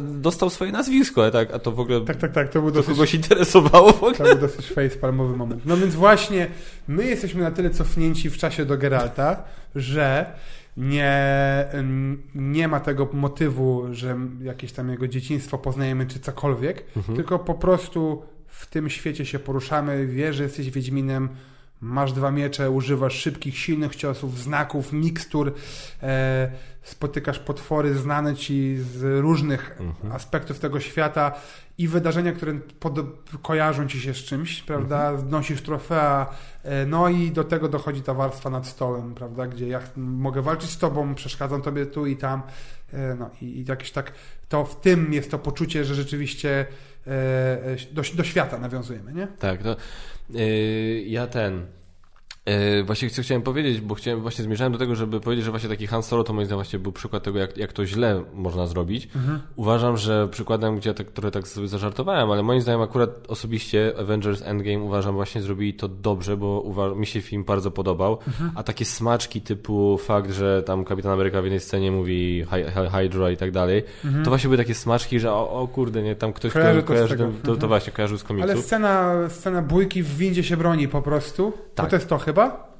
dostał swoje nazwisko, tak, a to w ogóle tak, tak, tak, to był dosyć, kogoś interesowało w ogóle. To był dosyć facepalmowy moment. No więc właśnie my jesteśmy na tyle cofnięci w czasie do Geralta, że nie, nie ma tego motywu, że jakieś tam jego dzieciństwo poznajemy, czy cokolwiek, mhm. tylko po prostu w tym świecie się poruszamy, wie, że jesteś Wiedźminem, Masz dwa miecze, używasz szybkich, silnych ciosów, znaków, mikstur, e, spotykasz potwory znane ci z różnych mhm. aspektów tego świata i wydarzenia, które kojarzą ci się z czymś, prawda? Mhm. Nosisz trofea, e, no i do tego dochodzi ta warstwa nad stołem, prawda? Gdzie ja mogę walczyć z tobą, przeszkadzam tobie tu i tam. E, no i, i jakieś tak, to w tym jest to poczucie, że rzeczywiście e, do, do świata nawiązujemy, nie? Tak, to Yy, ja ten. Yy, właśnie co chciałem powiedzieć, bo chciałem, właśnie zmierzałem do tego, żeby powiedzieć, że właśnie taki Han Solo to moim zdaniem właśnie był przykład tego, jak, jak to źle można zrobić. Mhm. Uważam, że przykładem, gdzie ja tak, trochę tak sobie zażartowałem, ale moim zdaniem akurat osobiście Avengers Endgame uważam właśnie zrobili to dobrze, bo mi się film bardzo podobał, mhm. a takie smaczki typu fakt, że tam Kapitan Ameryka w jednej scenie mówi Hydra i tak dalej, mhm. to właśnie były takie smaczki, że o, o kurde, nie, tam ktoś kojarzy, to, kojarzy, to, to, to, właśnie kojarzył z komiksów. Ale scena, scena bójki w windzie się broni po prostu, tak. to jest to chyba?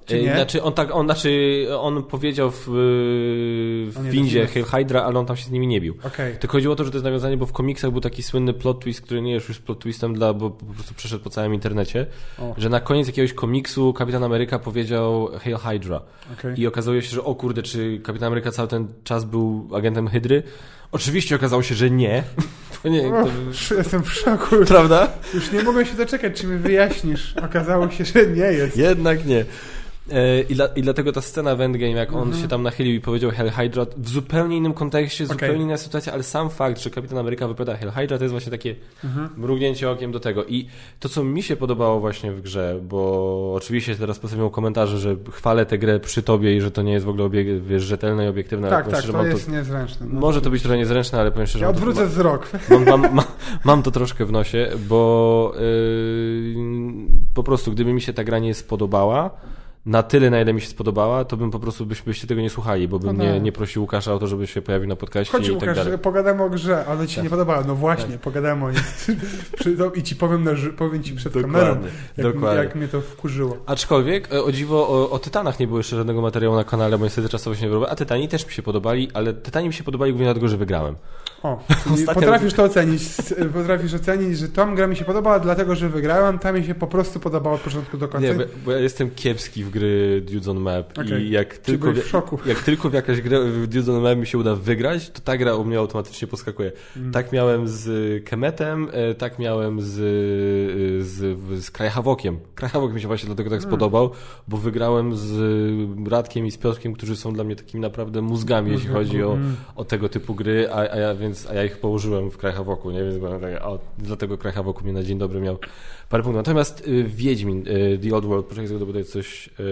Czy nie? Znaczy on tak, on, znaczy on powiedział w, w On windzie Hail Hydra, ale on tam się z nimi nie bił. Okej. Tylko chodziło o to, że to jest nawiązanie, bo w komiksach był taki słynny plot twist, który nie jest już plot twistem, dla, bo po prostu przeszedł po całym internecie, O. że na koniec jakiegoś komiksu Kapitan Ameryka powiedział Hail Hydra. Okej. I okazało się, że o kurde, czy Kapitan Ameryka cały ten czas był agentem Hydry? Oczywiście okazało się, że nie. To nie, Och, jestem w szoku. prawda? Już nie mogę się doczekać, czy mi wyjaśnisz. Okazało się, że nie jest. Jednak nie. E, I, dla, I dlatego ta scena w Endgame, jak on Mhm. się tam nachylił i powiedział Hell Hydra, w zupełnie innym kontekście, Okej. zupełnie inna sytuacja, ale sam fakt, że Kapitan Ameryka wypowiada Hell Hydra, to jest właśnie takie Mhm. mrugnięcie okiem do tego. I to, co mi się podobało właśnie w grze, bo oczywiście teraz postawią komentarze, że chwalę tę grę przy tobie i że to nie jest w ogóle obieg- wiesz, rzetelne i obiektywne. Tak, tak, szczerze, to jest niezręczne. No. Może to być trochę niezręczne, ale powiem szczerze, Ja mam to- odwrócę wzrok. Mam, mam, mam, mam to troszkę w nosie, bo yy, po prostu gdyby mi się ta gra nie spodobała, na tyle, na ile mi się spodobała, to bym po prostu byś, byście tego nie słuchali, bo bym No nie, tak. nie prosił Łukasza o to, żeby się pojawił na podcaście Chodź i tak Łukasz, dalej. pogadamy o grze, ale ci Tak. nie podobało. No właśnie, pogadamy o niej. To- I ci powiem, na, powiem ci przed kamerą, Dokładnie, jak, dokładnie. jak mnie to wkurzyło. Aczkolwiek, e, o dziwo, o, o Tytanach nie było jeszcze żadnego materiału na kanale, bo niestety czasowo się nie wyrobiło, a Tytani też mi się podobali, ale Tytani mi się podobali głównie dlatego, że wygrałem. O, potrafisz to ocenić. Potrafisz ocenić, że tą gra mi się podobała, dlatego że wygrałem, ta mi się po prostu podobała od początku do końca. Nie, bo, bo ja jestem kiepski w gry Dudes on Map Okej. i jak tylko, w szoku. jak tylko w jakaś grę w Dudes on Map mi się uda wygrać, to ta gra u mnie automatycznie poskakuje. Mm. Tak miałem z Kemetem, e, tak miałem z, e, z, z Krajhawokiem. Krajhawok mi się właśnie dlatego tak Mm. spodobał, bo wygrałem z Radkiem i z Piotrkiem, którzy są dla mnie takimi naprawdę mózgami, jeśli chodzi o, Mm. o tego typu gry, a, a, ja, więc, a ja ich położyłem w Krajhawoku, nie? Więc byłem tak, o, dlatego Krajhawoku mnie na dzień dobry miał parę punktów. Natomiast y, Wiedźmin, y, The Old World, poczekaj, dobudę coś... Y,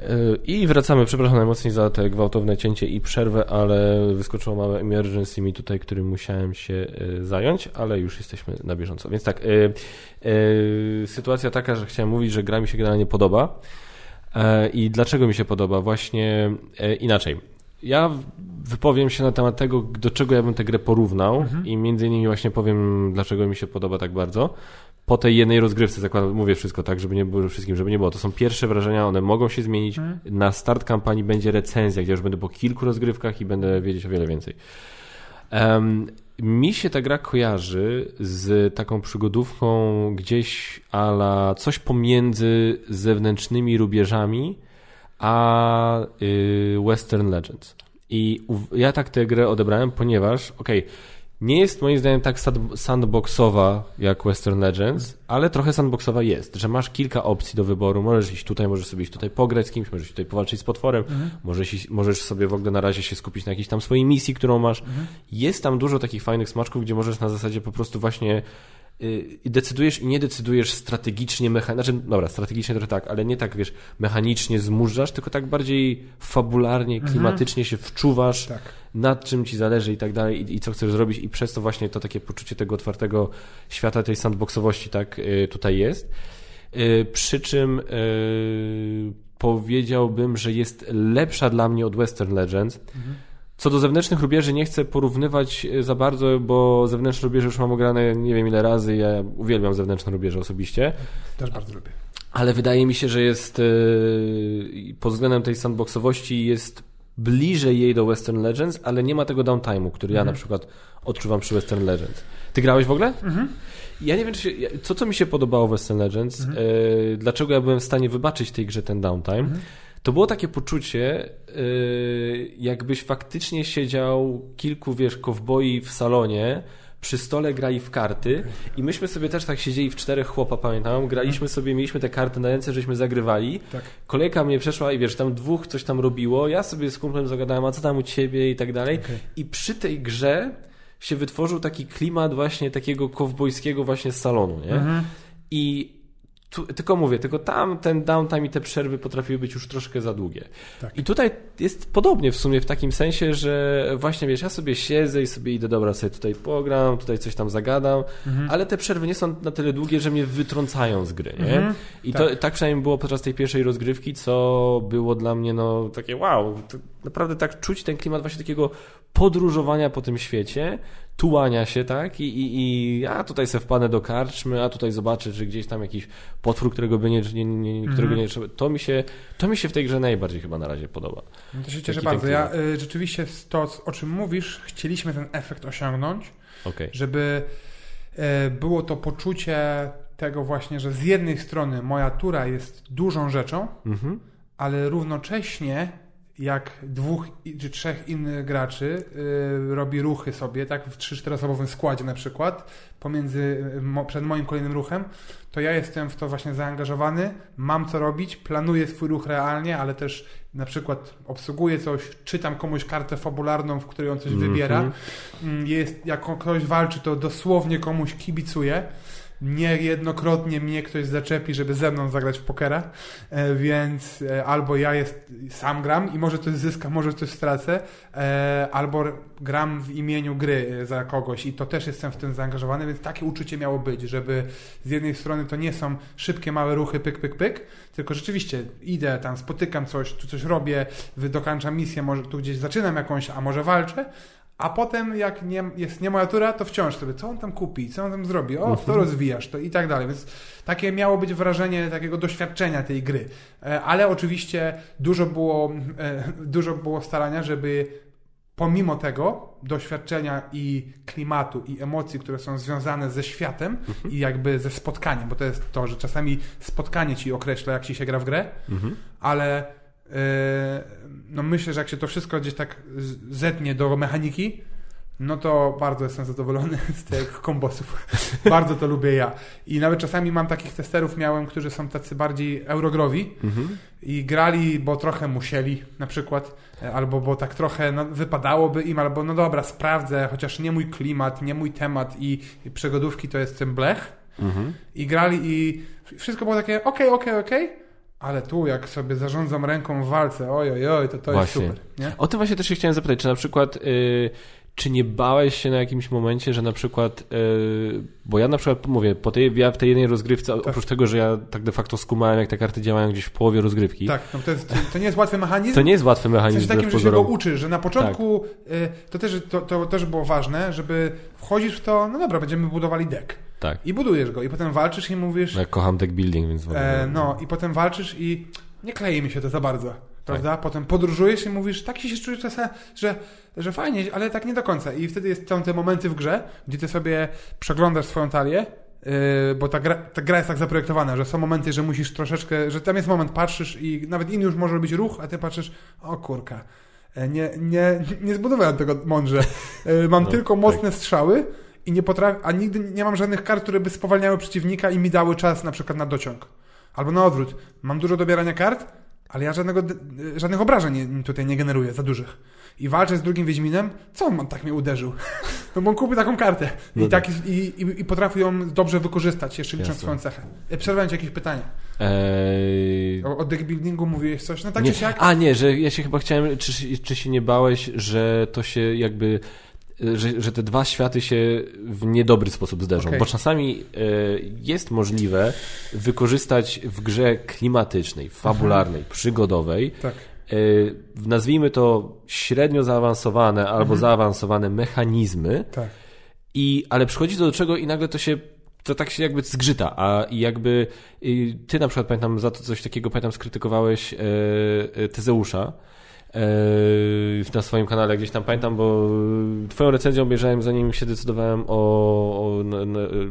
y, I wracamy, przepraszam najmocniej za te gwałtowne cięcie i przerwę, ale wyskoczyło małe emergency mi tutaj, którym musiałem się y, zająć, ale już jesteśmy na bieżąco. Więc tak, y, y, sytuacja taka, że chciałem mówić, że gra mi się generalnie podoba. E, I dlaczego mi się podoba? Właśnie e, inaczej. Ja wypowiem się na temat tego, do czego ja bym tę grę porównał i między innymi właśnie powiem, dlaczego mi się podoba tak bardzo. Po tej jednej rozgrywce, zakładam, mówię wszystko tak, żeby nie było wszystkim, żeby nie było. To są pierwsze wrażenia, one mogą się zmienić. Na start kampanii będzie recenzja, gdzie już będę po kilku rozgrywkach i będę wiedzieć o wiele więcej. Em, mi się ta gra kojarzy z taką przygodówką gdzieś ala coś pomiędzy zewnętrznymi rubieżami a y, Western Legends. I ja tak tę grę odebrałem, ponieważ, okej, nie jest moim zdaniem tak sandboxowa jak Western Legends, ale trochę sandboxowa jest, że masz kilka opcji do wyboru. Możesz iść tutaj, możesz sobie iść tutaj pograć z kimś, możesz tutaj powalczyć z potworem, możesz, iść, możesz sobie w ogóle na razie się skupić na jakiejś tam swojej misji, którą masz. Jest tam dużo takich fajnych smaczków, gdzie możesz na zasadzie po prostu właśnie i decydujesz i nie decydujesz strategicznie, mechanicznie, znaczy, dobra, strategicznie trochę tak, ale nie tak, wiesz, mechanicznie zmurzasz, tylko tak bardziej fabularnie, klimatycznie się wczuwasz, Tak. nad czym ci zależy i tak dalej, i, i co chcesz zrobić, i przez to właśnie to takie poczucie tego otwartego świata, tej sandboxowości, tak, y, tutaj jest. Y, Przy czym y, powiedziałbym, że jest lepsza dla mnie od Western Legends. Co do zewnętrznych rubieży nie chcę porównywać e, za bardzo, bo zewnętrzne rubieże już mam ograne nie wiem ile razy. Ja uwielbiam zewnętrzne rubieże osobiście. Też bardzo lubię. Ale wydaje mi się, że jest e, pod względem tej sandboxowości jest bliżej jej do Western Legends, ale nie ma tego downtime'u, który ja na przykład odczuwam przy Western Legends. Ty grałeś w ogóle? Ja nie wiem, czy się, co co mi się podobało w Western Legends, e, dlaczego ja byłem w stanie wybaczyć tej grze ten downtime, to było takie poczucie, e, jakbyś faktycznie siedział kilku, wiesz, kowboi w salonie, przy stole grali w karty i myśmy sobie też tak siedzieli w czterech chłopa, pamiętam, graliśmy sobie, mieliśmy te karty na ręce, żeśmy zagrywali. Tak. Kolejka mnie przeszła i wiesz, tam dwóch coś tam robiło, ja sobie z kumplem zagadałem, a co tam u ciebie i tak dalej. Okej. I przy tej grze się wytworzył taki klimat właśnie takiego kowbojskiego właśnie salonu, nie? Mhm. I tu, tylko mówię, tylko tam ten downtime i te przerwy potrafiły być już troszkę za długie. Tak. I tutaj jest podobnie w sumie w takim sensie, że właśnie wiesz, ja sobie siedzę i sobie idę, dobra, sobie tutaj pogram, tutaj coś tam zagadam, Mhm. ale te przerwy nie są na tyle długie, że mnie wytrącają z gry, nie? Mhm. I Tak. to tak przynajmniej było podczas tej pierwszej rozgrywki, co było dla mnie no takie wow, naprawdę tak czuć ten klimat właśnie takiego podróżowania po tym świecie, tułania się, tak? I, i, i ja tutaj se wpadnę do karczmy, a tutaj zobaczę, czy gdzieś tam jakiś potwór, którego by nie, nie, nie, którego nie trzeba. To mi, się, to mi się w tej grze najbardziej chyba na razie podoba. No to się cieszę bardzo. Ja y, rzeczywiście to, o czym mówisz, chcieliśmy ten efekt osiągnąć, okay. żeby y, było to poczucie tego właśnie, że z jednej strony moja tura jest dużą rzeczą, mhm. ale równocześnie jak dwóch czy trzech innych graczy yy, robi ruchy sobie, tak, w 3-4 osobowym składzie na przykład, pomiędzy, mo, przed moim kolejnym ruchem, to ja jestem w to właśnie zaangażowany, mam co robić, planuję swój ruch realnie, ale też na przykład obsługuję coś, czytam komuś kartę fabularną, w której on coś mm -hmm. wybiera. Jest, jak ktoś walczy, to dosłownie komuś kibicuję niejednokrotnie mnie ktoś zaczepi, żeby ze mną zagrać w pokera, e, więc e, albo ja jest, sam gram i może coś zyskam, może coś stracę, e, albo gram w imieniu gry za kogoś i to też jestem w tym zaangażowany, więc takie uczucie miało być, żeby z jednej strony to nie są szybkie, małe ruchy, pyk, pyk, pyk, tylko rzeczywiście idę tam, spotykam coś, tu coś robię, dokończam misję, może tu gdzieś zaczynam jakąś, a może walczę, a potem, jak nie, jest nie moja tura, to wciąż sobie, co on tam kupi, co on tam zrobi, o, to mhm. rozwijasz, to i tak dalej. Więc takie miało być wrażenie takiego doświadczenia tej gry. E, ale oczywiście dużo było, e, dużo było starania, żeby pomimo tego doświadczenia i klimatu i emocji, które są związane ze światem mhm. i jakby ze spotkaniem, bo to jest to, że czasami spotkanie ci określa, jak ci się gra w grę, mhm. ale no myślę, że jak się to wszystko gdzieś tak zetnie do mechaniki, no to bardzo jestem zadowolony z tych kombosów. bardzo to lubię ja. I nawet czasami mam takich testerów, miałem, którzy są tacy bardziej eurogrowi mhm. i grali, bo trochę musieli na przykład, e, albo bo tak trochę no, wypadałoby im, albo no dobra, sprawdzę, chociaż nie mój klimat, nie mój temat i, i przygodówki to jest ten blech. Mhm. I grali i wszystko było takie okej, okay, okej, okay, okej. Okay ale tu, jak sobie zarządzam ręką w walce, oj, oj, to to właśnie. jest super. Nie? O tym właśnie też się chciałem zapytać, czy na przykład, yy, czy nie bałeś się na jakimś momencie, że na przykład, yy, bo ja na przykład mówię, po tej, ja w tej jednej rozgrywce, tak. oprócz tego, że ja tak de facto skumałem, jak te karty działają gdzieś w połowie rozgrywki. Tak, no to, jest, to nie jest łatwy mechanizm. To nie jest łatwy mechanizm. W sensie takim, że się go uczy, że na początku tak. yy, to, też, to, to też było ważne, żeby wchodzisz w to, no dobra, będziemy budowali deck tak. I budujesz go. I potem walczysz i mówisz... Ja kocham deck building, więc... E, no, i potem walczysz i nie klei mi się to za bardzo. Prawda? Tak. Potem podróżujesz i mówisz, tak się czujesz czasem, że, że fajnie, ale tak nie do końca. I wtedy jest, są te momenty w grze, gdzie ty sobie przeglądasz swoją talię, Yy, bo ta gra, ta gra jest tak zaprojektowana, że są momenty, że musisz troszeczkę, że tam jest moment, patrzysz i nawet inny już może robić ruch, a ty patrzysz, o kurka, e, nie, nie, nie zbudowałem tego mądrze. Yy, mam no, tylko mocne tak. strzały, i nie potrafię, a nigdy nie mam żadnych kart, które by spowalniały przeciwnika i mi dały czas na przykład na dociąg. Albo na odwrót. Mam dużo dobierania kart, ale ja żadnego, żadnych obrażeń tutaj nie generuję, za dużych. I walczę z drugim Wiedźminem, co on tak mnie uderzył? No bo on kupił taką kartę i, no tak, i, i, i potrafił ją dobrze wykorzystać, jeszcze licząc Jasne. swoją cechę. E, przerwałem ci jakieś pytanie. Eee... O, o deckbuildingu mówiłeś coś? No tak nie. czy siak? A nie, że ja się chyba chciałem, czy, czy się nie bałeś, że to się jakby że, że te dwa światy się w niedobry sposób zderzą, okay. bo czasami e, jest możliwe wykorzystać w grze klimatycznej, fabularnej, mhm. przygodowej tak. E, nazwijmy to średnio zaawansowane albo mhm. zaawansowane mechanizmy, tak. i, ale przychodzi to do czego i nagle to się to tak się jakby zgrzyta, a jakby ty na przykład pamiętam za to coś takiego, pamiętam skrytykowałeś Tezeusza, Yy, na swoim kanale gdzieś tam pamiętam, bo twoją recenzję obejrzałem zanim się decydowałem o, o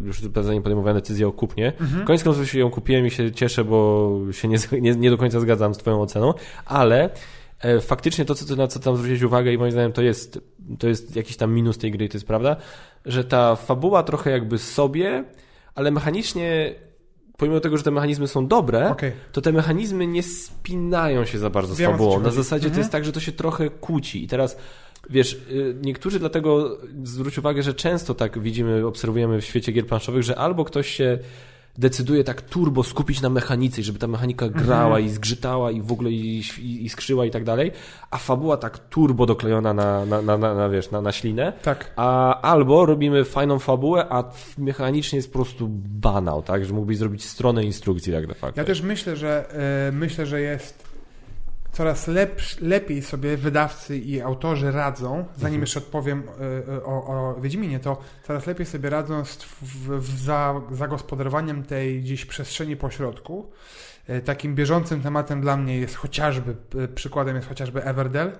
już zanim podejmowałem decyzję o kupnie. Mhm. Koniec końców się ją kupiłem i się cieszę, bo się nie, nie, nie do końca zgadzam z twoją oceną, ale e, faktycznie to, co, na co tam zwrócić uwagę i moim zdaniem to jest, to jest jakiś tam minus tej gry, to jest prawda, że ta fabuła trochę jakby sobie, ale mechanicznie pomimo tego, że te mechanizmy są dobre, okay. to te mechanizmy nie spinają się za bardzo z fabułą. Na zasadzie mhm. to jest tak, że to się trochę kłóci i teraz Wiesz, y, niektórzy dlatego zwróć uwagę, że często tak widzimy, obserwujemy w świecie gier planszowych, że albo ktoś się decyduje tak turbo skupić na mechanice, żeby ta mechanika grała mhm. i zgrzytała i w ogóle i, i, i, skrzyła i tak dalej, a fabuła tak turbo doklejona na, na, na, na, na wiesz, na, na ślinę. Tak. A albo robimy fajną fabułę, a mechanicznie jest po prostu banał, tak, że mógłbyś zrobić stronę instrukcji tak de facto. Ja też myślę, że yy, myślę, że jest coraz lepsz, lepiej sobie wydawcy i autorzy radzą, zanim Mhm. jeszcze odpowiem y, y, o, o Wiedźminie, to coraz lepiej sobie radzą z, w, za, zagospodarowaniem tej gdzieś przestrzeni pośrodku. Y, Takim bieżącym tematem dla mnie jest chociażby, przykładem jest chociażby Everdell,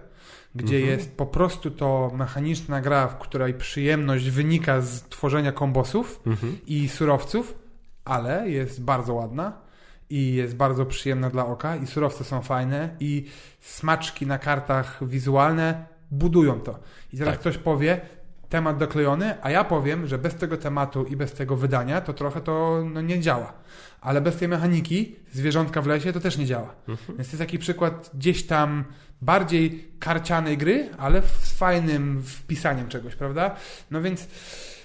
gdzie Mhm. jest po prostu to mechaniczna gra, w której przyjemność wynika z tworzenia kombosów Mhm. i surowców, ale jest bardzo ładna i jest bardzo przyjemna dla oka i surowce są fajne i smaczki na kartach wizualne budują to. I teraz Tak. ktoś powie, temat doklejony, a ja powiem, że bez tego tematu i bez tego wydania to trochę to no, nie działa. Ale bez tej mechaniki zwierzątka w lesie to też nie działa. Mhm. Więc to jest taki przykład gdzieś tam bardziej karcianej gry, ale z fajnym wpisaniem czegoś, prawda? No więc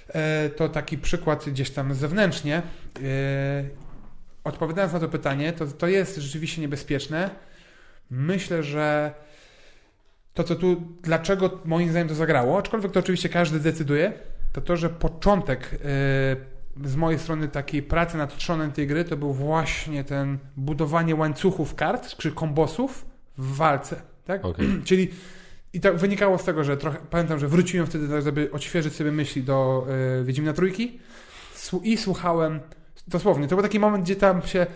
e, to taki przykład gdzieś tam zewnętrznie. E, odpowiadając na to pytanie, to, to jest rzeczywiście niebezpieczne. Myślę, że to, co tu, dlaczego moim zdaniem to zagrało, aczkolwiek to oczywiście każdy decyduje, to to, że początek e, z mojej strony takiej pracy nad trzonem tej gry, to był właśnie ten budowanie łańcuchów kart, czy kombosów w walce, tak? Okej. Czyli i to wynikało z tego, że trochę, pamiętam, że wróciłem wtedy, tak, żeby odświeżyć sobie myśli do y, Wiedźmina Trójki i słuchałem, dosłownie, to był taki moment, gdzie tam się,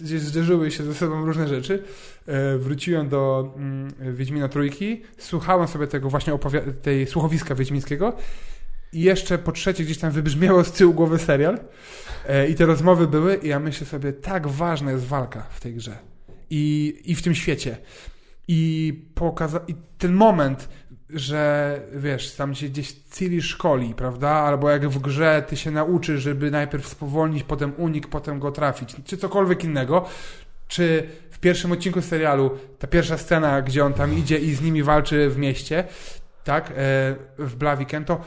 gdzie zderzyły się ze sobą różne rzeczy. Y, wróciłem do y, Wiedźmina Trójki, słuchałem sobie tego właśnie tej słuchowiska wiedźmińskiego i jeszcze po trzecie gdzieś tam wybrzmiało z tyłu głowy serial y, i te rozmowy były i ja myślę sobie, tak ważna jest walka w tej grze i, i w tym świecie. I, pokaza- I ten moment, że wiesz, tam się gdzieś Ciri szkoli, prawda? Albo jak w grze ty się nauczysz, żeby najpierw spowolnić, potem unik, potem go trafić, czy cokolwiek innego. Czy w pierwszym odcinku serialu ta pierwsza scena, gdzie on tam idzie i z nimi walczy w mieście, tak, e, w Blaviken, to,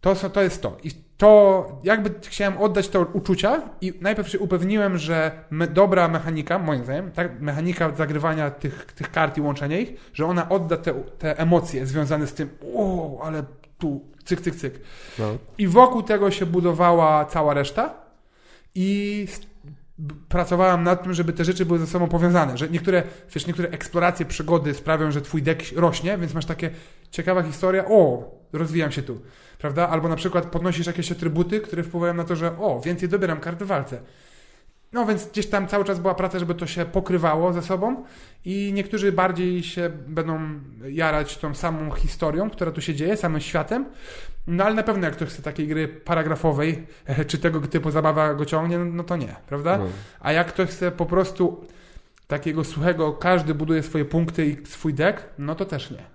to, to jest to. I to jakby chciałem oddać to uczucia i najpierw się upewniłem, że me, dobra mechanika, moim zdaniem, tak, mechanika zagrywania tych, tych kart i łączenia ich, że ona odda te, te emocje związane z tym, o, ale tu cyk, cyk, cyk. No. I wokół tego się budowała cała reszta i pracowałam nad tym, żeby te rzeczy były ze sobą powiązane, że niektóre, wiesz, niektóre eksploracje, przygody sprawią, że twój deck rośnie, więc masz takie ciekawa historia, o, rozwijam się tu, prawda? Albo na przykład podnosisz jakieś atrybuty, które wpływają na to, że o, więcej dobieram kart w walce. No więc gdzieś tam cały czas była praca, żeby to się pokrywało ze sobą i niektórzy bardziej się będą jarać tą samą historią, która tu się dzieje, samym światem, no ale na pewno jak ktoś chce takiej gry paragrafowej, czy tego typu zabawa go ciągnie, no to nie, prawda? No. A jak ktoś chce po prostu takiego suchego, każdy buduje swoje punkty i swój deck, no to też nie.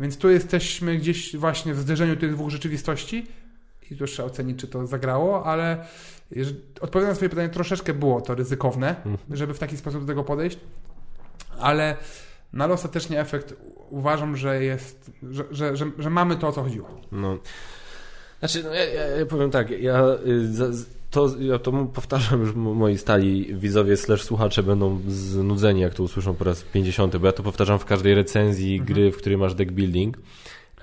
Więc tu jesteśmy gdzieś właśnie w zderzeniu tych dwóch rzeczywistości i tu trzeba ocenić, czy to zagrało, ale odpowiadając na swoje pytanie, troszeczkę było to ryzykowne, Mhm. żeby w taki sposób do tego podejść, ale no ale ostatecznie efekt uważam, że jest, że, że, że, że mamy to, o co chodziło. No. Znaczy, no ja, ja, powiem tak, ja, y, za, to, ja to powtarzam już mo- moi stali widzowie slash słuchacze będą znudzeni, jak to usłyszą po raz 50, bo ja to powtarzam w każdej recenzji Mhm. gry, w której masz deck building.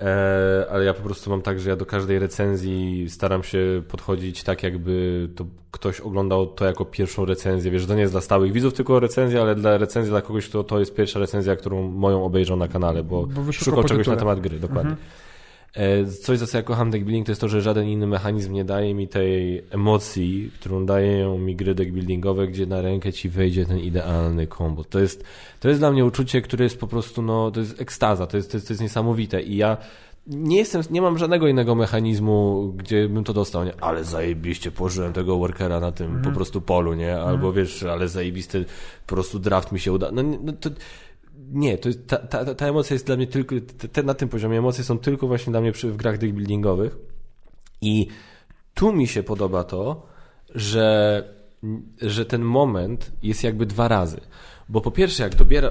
E, ale ja po prostu mam tak, że ja do każdej recenzji staram się podchodzić tak, jakby to ktoś oglądał to jako pierwszą recenzję. Wiesz, że to nie jest dla stałych widzów, tylko recenzja, ale dla recenzji dla kogoś, kto to jest pierwsza recenzja, którą moją obejrzą na kanale, bo, Bo szukał czegoś na temat gry, dokładnie. Mhm. E, Coś, za co ja kocham deck building, to jest to, że żaden inny mechanizm nie daje mi tej emocji, którą dają mi gry deck buildingowe, gdzie na rękę ci wejdzie ten idealny kombo. To jest, to jest dla mnie uczucie, które jest po prostu, no, to jest ekstaza, to jest, to jest, to jest niesamowite i ja nie jestem, nie mam żadnego innego mechanizmu, gdzie bym to dostał, nie? Ale zajebiście położyłem tego workera na tym po prostu polu, nie? Albo wiesz, ale zajebisty po prostu draft mi się uda. No, no to nie, to jest, ta, ta, ta emocja jest dla mnie tylko, te, te, na tym poziomie emocje są tylko właśnie dla mnie przy, w grach deck buildingowych i tu mi się podoba to, że, że ten moment jest jakby dwa razy. Bo po pierwsze, jak, dobiera,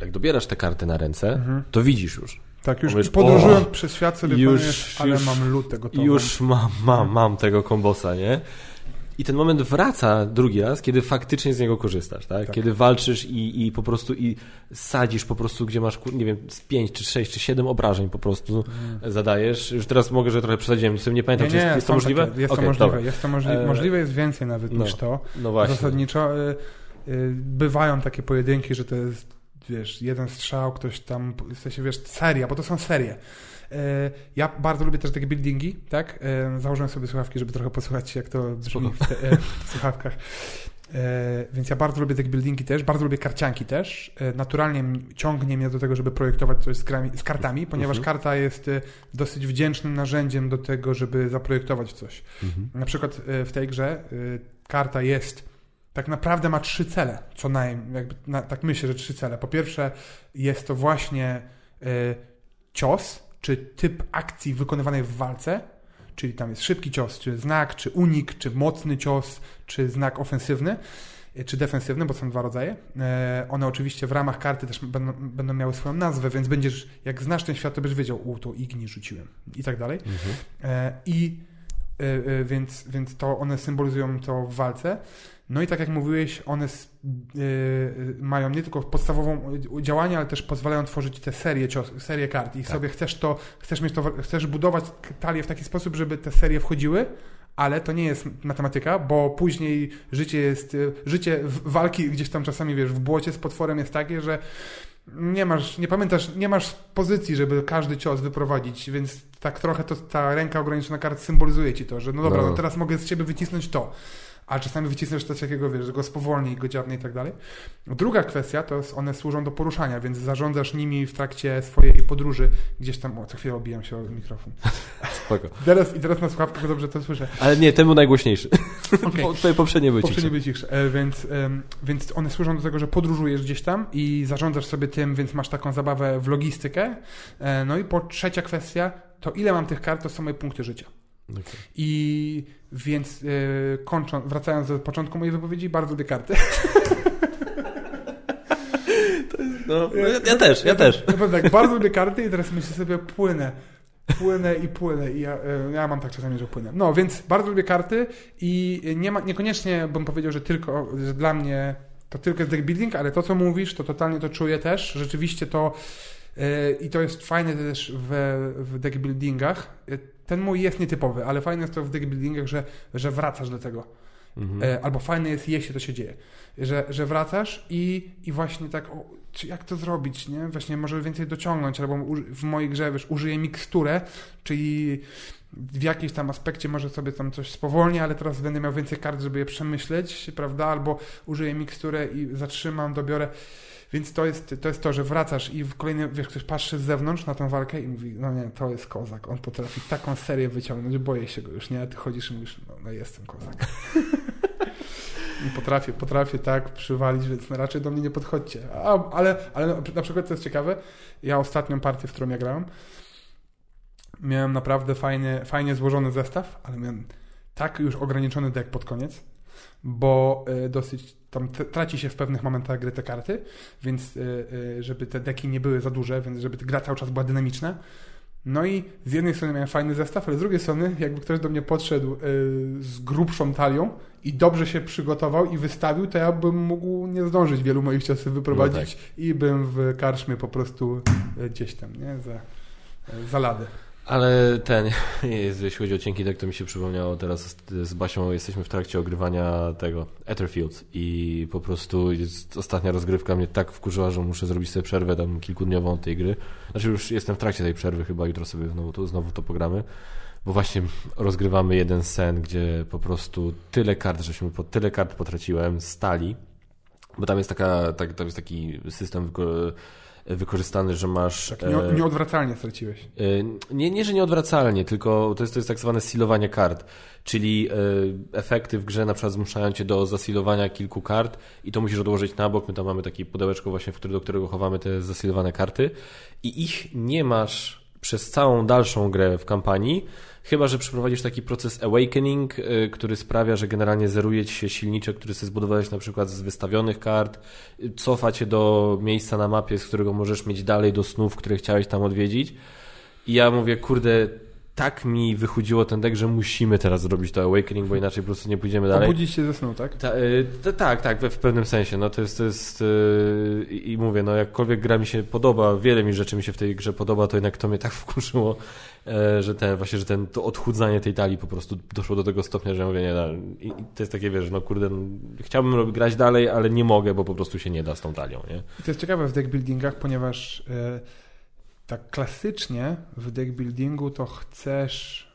jak dobierasz tę kartę na ręce, to widzisz już. Tak, już Powiesz, podróżując o, przez świat sobie już- powiesz, ale już- mam lutę gotową. Już mam, mam, mam tego kombosa, nie? I ten moment wraca drugi raz, kiedy faktycznie z niego korzystasz, tak? Tak. Kiedy walczysz i, i po prostu i sadzisz po prostu, gdzie masz, nie wiem, z 5 czy 6 czy 7 obrażeń po prostu zadajesz. Już teraz mogę, że trochę przesadziłem, nie, nie pamiętam, Nie, czy jest, nie, jest to są możliwe? Takie, jest Okej, to możliwe, jest to możliwe. E, Możliwe jest więcej nawet no, niż to. No właśnie. Zasadniczo y, y, bywają takie pojedynki, że to jest wiesz, jeden strzał, ktoś tam, w sensie, wiesz, seria, bo to są serie. E, ja bardzo lubię też takie buildingi, tak? E, założyłem sobie słuchawki, żeby trochę posłuchać, jak to brzmi w, te, w słuchawkach. E, więc ja bardzo lubię deck buildingi też, bardzo lubię karcianki też. E, naturalnie ciągnie mnie do tego, żeby projektować coś z, grami, z kartami, ponieważ mhm. karta jest e, dosyć wdzięcznym narzędziem do tego, żeby zaprojektować coś. Mhm. Na przykład w tej grze karta jest tak naprawdę ma trzy cele, co najmniej, jakby, na, tak myślę, że trzy cele. Po pierwsze jest to właśnie cios, czy typ akcji wykonywanej w walce, czyli tam jest szybki cios, czy znak, czy unik, czy mocny cios, czy znak ofensywny, e, czy defensywny, bo są dwa rodzaje. E, one oczywiście w ramach karty też będą, będą miały swoją nazwę, więc będziesz, jak znasz ten świat, to będziesz wiedział, u, to igni rzuciłem i tak dalej. Mhm. E, I więc, więc to one symbolizują to w walce. No i tak jak mówiłeś, one yy, mają nie tylko podstawową działanie, ale też pozwalają tworzyć te serie, cios, serie kart i tak. sobie chcesz to, chcesz mieć to, chcesz budować talię w taki sposób, żeby te serie wchodziły, ale to nie jest matematyka, bo później życie jest, y, życie walki gdzieś tam czasami, wiesz, w błocie z potworem jest takie, że nie masz, nie pamiętasz, nie masz pozycji, żeby każdy cios wyprowadzić, więc tak trochę to ta ręka ograniczona kart symbolizuje ci to, że no dobra, no. no teraz mogę z ciebie wycisnąć to a czasami wycisnąć coś takiego, wiesz, że go spowolni, go dziabnie i tak dalej. Druga kwestia to jest, one służą do poruszania, więc zarządzasz nimi w trakcie swojej podróży gdzieś tam, o, co chwilę obijam się o mikrofon. Spoko. Teraz, I teraz na słuchawkach dobrze to słyszę. Ale nie, temu najgłośniejszy. Okay. Twoje poprzednie były Poprzednie były cichsze. E, więc, więc one służą do tego, że podróżujesz gdzieś tam i zarządzasz sobie tym, więc masz taką zabawę w logistykę. E, no i po trzecia kwestia, to ile mam tych kart, to są moje punkty życia. Okay. I więc yy, kończąc, wracając do początku mojej wypowiedzi, bardzo karty. No, ja, ja, też, ja, ja też. Ja, tak, bardzo lubię karty i teraz myślę sobie, płynę. Płynę i płynę i ja, y, ja mam tak czasami, że płynę. No, więc bardzo lubię karty i nie ma, niekoniecznie bym powiedział, że tylko, że dla mnie to tylko jest deck building, ale to, co mówisz, to totalnie to czuję też. Rzeczywiście to yy, i to jest fajne też w, w deck buildingach ten mój jest nietypowy, ale fajne jest to w deckbuildingach, że, że wracasz do tego. Mhm. E, albo fajne jest, jeśli to się dzieje. Że, że wracasz i, i właśnie tak, o, czy jak to zrobić, nie? Właśnie może więcej dociągnąć, albo w mojej grze, wiesz, użyję miksturę, czyli w jakimś tam aspekcie może sobie tam coś spowolnię, ale teraz będę miał więcej kart, żeby je przemyśleć, prawda? Albo użyję miksturę i zatrzymam, dobiorę. Więc to jest, to jest to, że wracasz i w kolejny, wiesz, ktoś patrzy z zewnątrz na tą walkę i mówi, no nie, to jest kozak, on potrafi taką serię wyciągnąć, boję się go już, nie? A ty chodzisz i mówisz, no, no jestem kozak. I potrafię, potrafię tak przywalić, więc raczej do mnie nie podchodźcie. A, ale, ale na przykład to jest ciekawe, ja ostatnią partię, w którą ja grałem, miałem naprawdę fajnie, fajnie złożony zestaw, ale miałem tak już ograniczony deck pod koniec, bo y, dosyć tam traci się w pewnych momentach gry te karty, więc y, y, żeby te deki nie były za duże, więc żeby gra cały czas była dynamiczna. No i z jednej strony miałem fajny zestaw, ale z drugiej strony jakby ktoś do mnie podszedł z grubszą talią i dobrze się przygotował i wystawił, to ja bym mógł nie zdążyć wielu moich ciosów wyprowadzić no tak. i bym w karczmie po prostu gdzieś tam, nie, za, za lady. Ale ten, jeśli chodzi o cienki tak to mi się przypomniało teraz z Basią, jesteśmy w trakcie ogrywania tego Etherfield. I po prostu ostatnia rozgrywka mnie tak wkurzyła, że muszę zrobić sobie przerwę tam kilkudniową od tej gry. Znaczy już jestem w trakcie tej przerwy, chyba jutro sobie znowu to, znowu to pogramy, bo właśnie rozgrywamy jeden sen, gdzie po prostu tyle kart, żeśmy po tyle kart potraciłem, stali, bo tam jest taka, tak, tam jest taki system wykorzystany, że masz... Tak, nie, nieodwracalnie straciłeś. E, nie, nie, że nieodwracalnie, tylko to jest, to jest tak zwane silowanie kart, czyli e, efekty w grze na przykład zmuszają cię do zasilowania kilku kart i to musisz odłożyć na bok. My tam mamy takie pudełeczko właśnie, w który, do którego chowamy te zasilowane karty i ich nie masz przez całą dalszą grę w kampanii, Chyba, że przeprowadzisz taki proces awakening, y, który sprawia, że generalnie zeruje ci się silniczek, który sobie zbudowałeś na przykład z wystawionych kart, cofa cię do miejsca na mapie, z którego możesz mieć dalej do snów, które chciałeś tam odwiedzić. I ja mówię, kurde, tak mi wychudziło ten deck, że musimy teraz zrobić to Awakening, bo inaczej po prostu nie pójdziemy dalej. Obudzić się ze snu, tak? Ta, y, ta, tak, tak, w, pewnym sensie. No to jest, to jest y, i mówię, no jakkolwiek gra mi się podoba, wiele mi rzeczy mi się w tej grze podoba, to jednak to mnie tak wkurzyło, e, że ten, właśnie, że ten, to odchudzanie tej talii po prostu doszło do tego stopnia, że ja mówię, nie, no, i, to jest takie, wiesz, no kurde, no, chciałbym robić, grać dalej, ale nie mogę, bo po prostu się nie da z tą talią, nie? I to jest ciekawe w deck buildingach, ponieważ e, tak klasycznie w deck buildingu to chcesz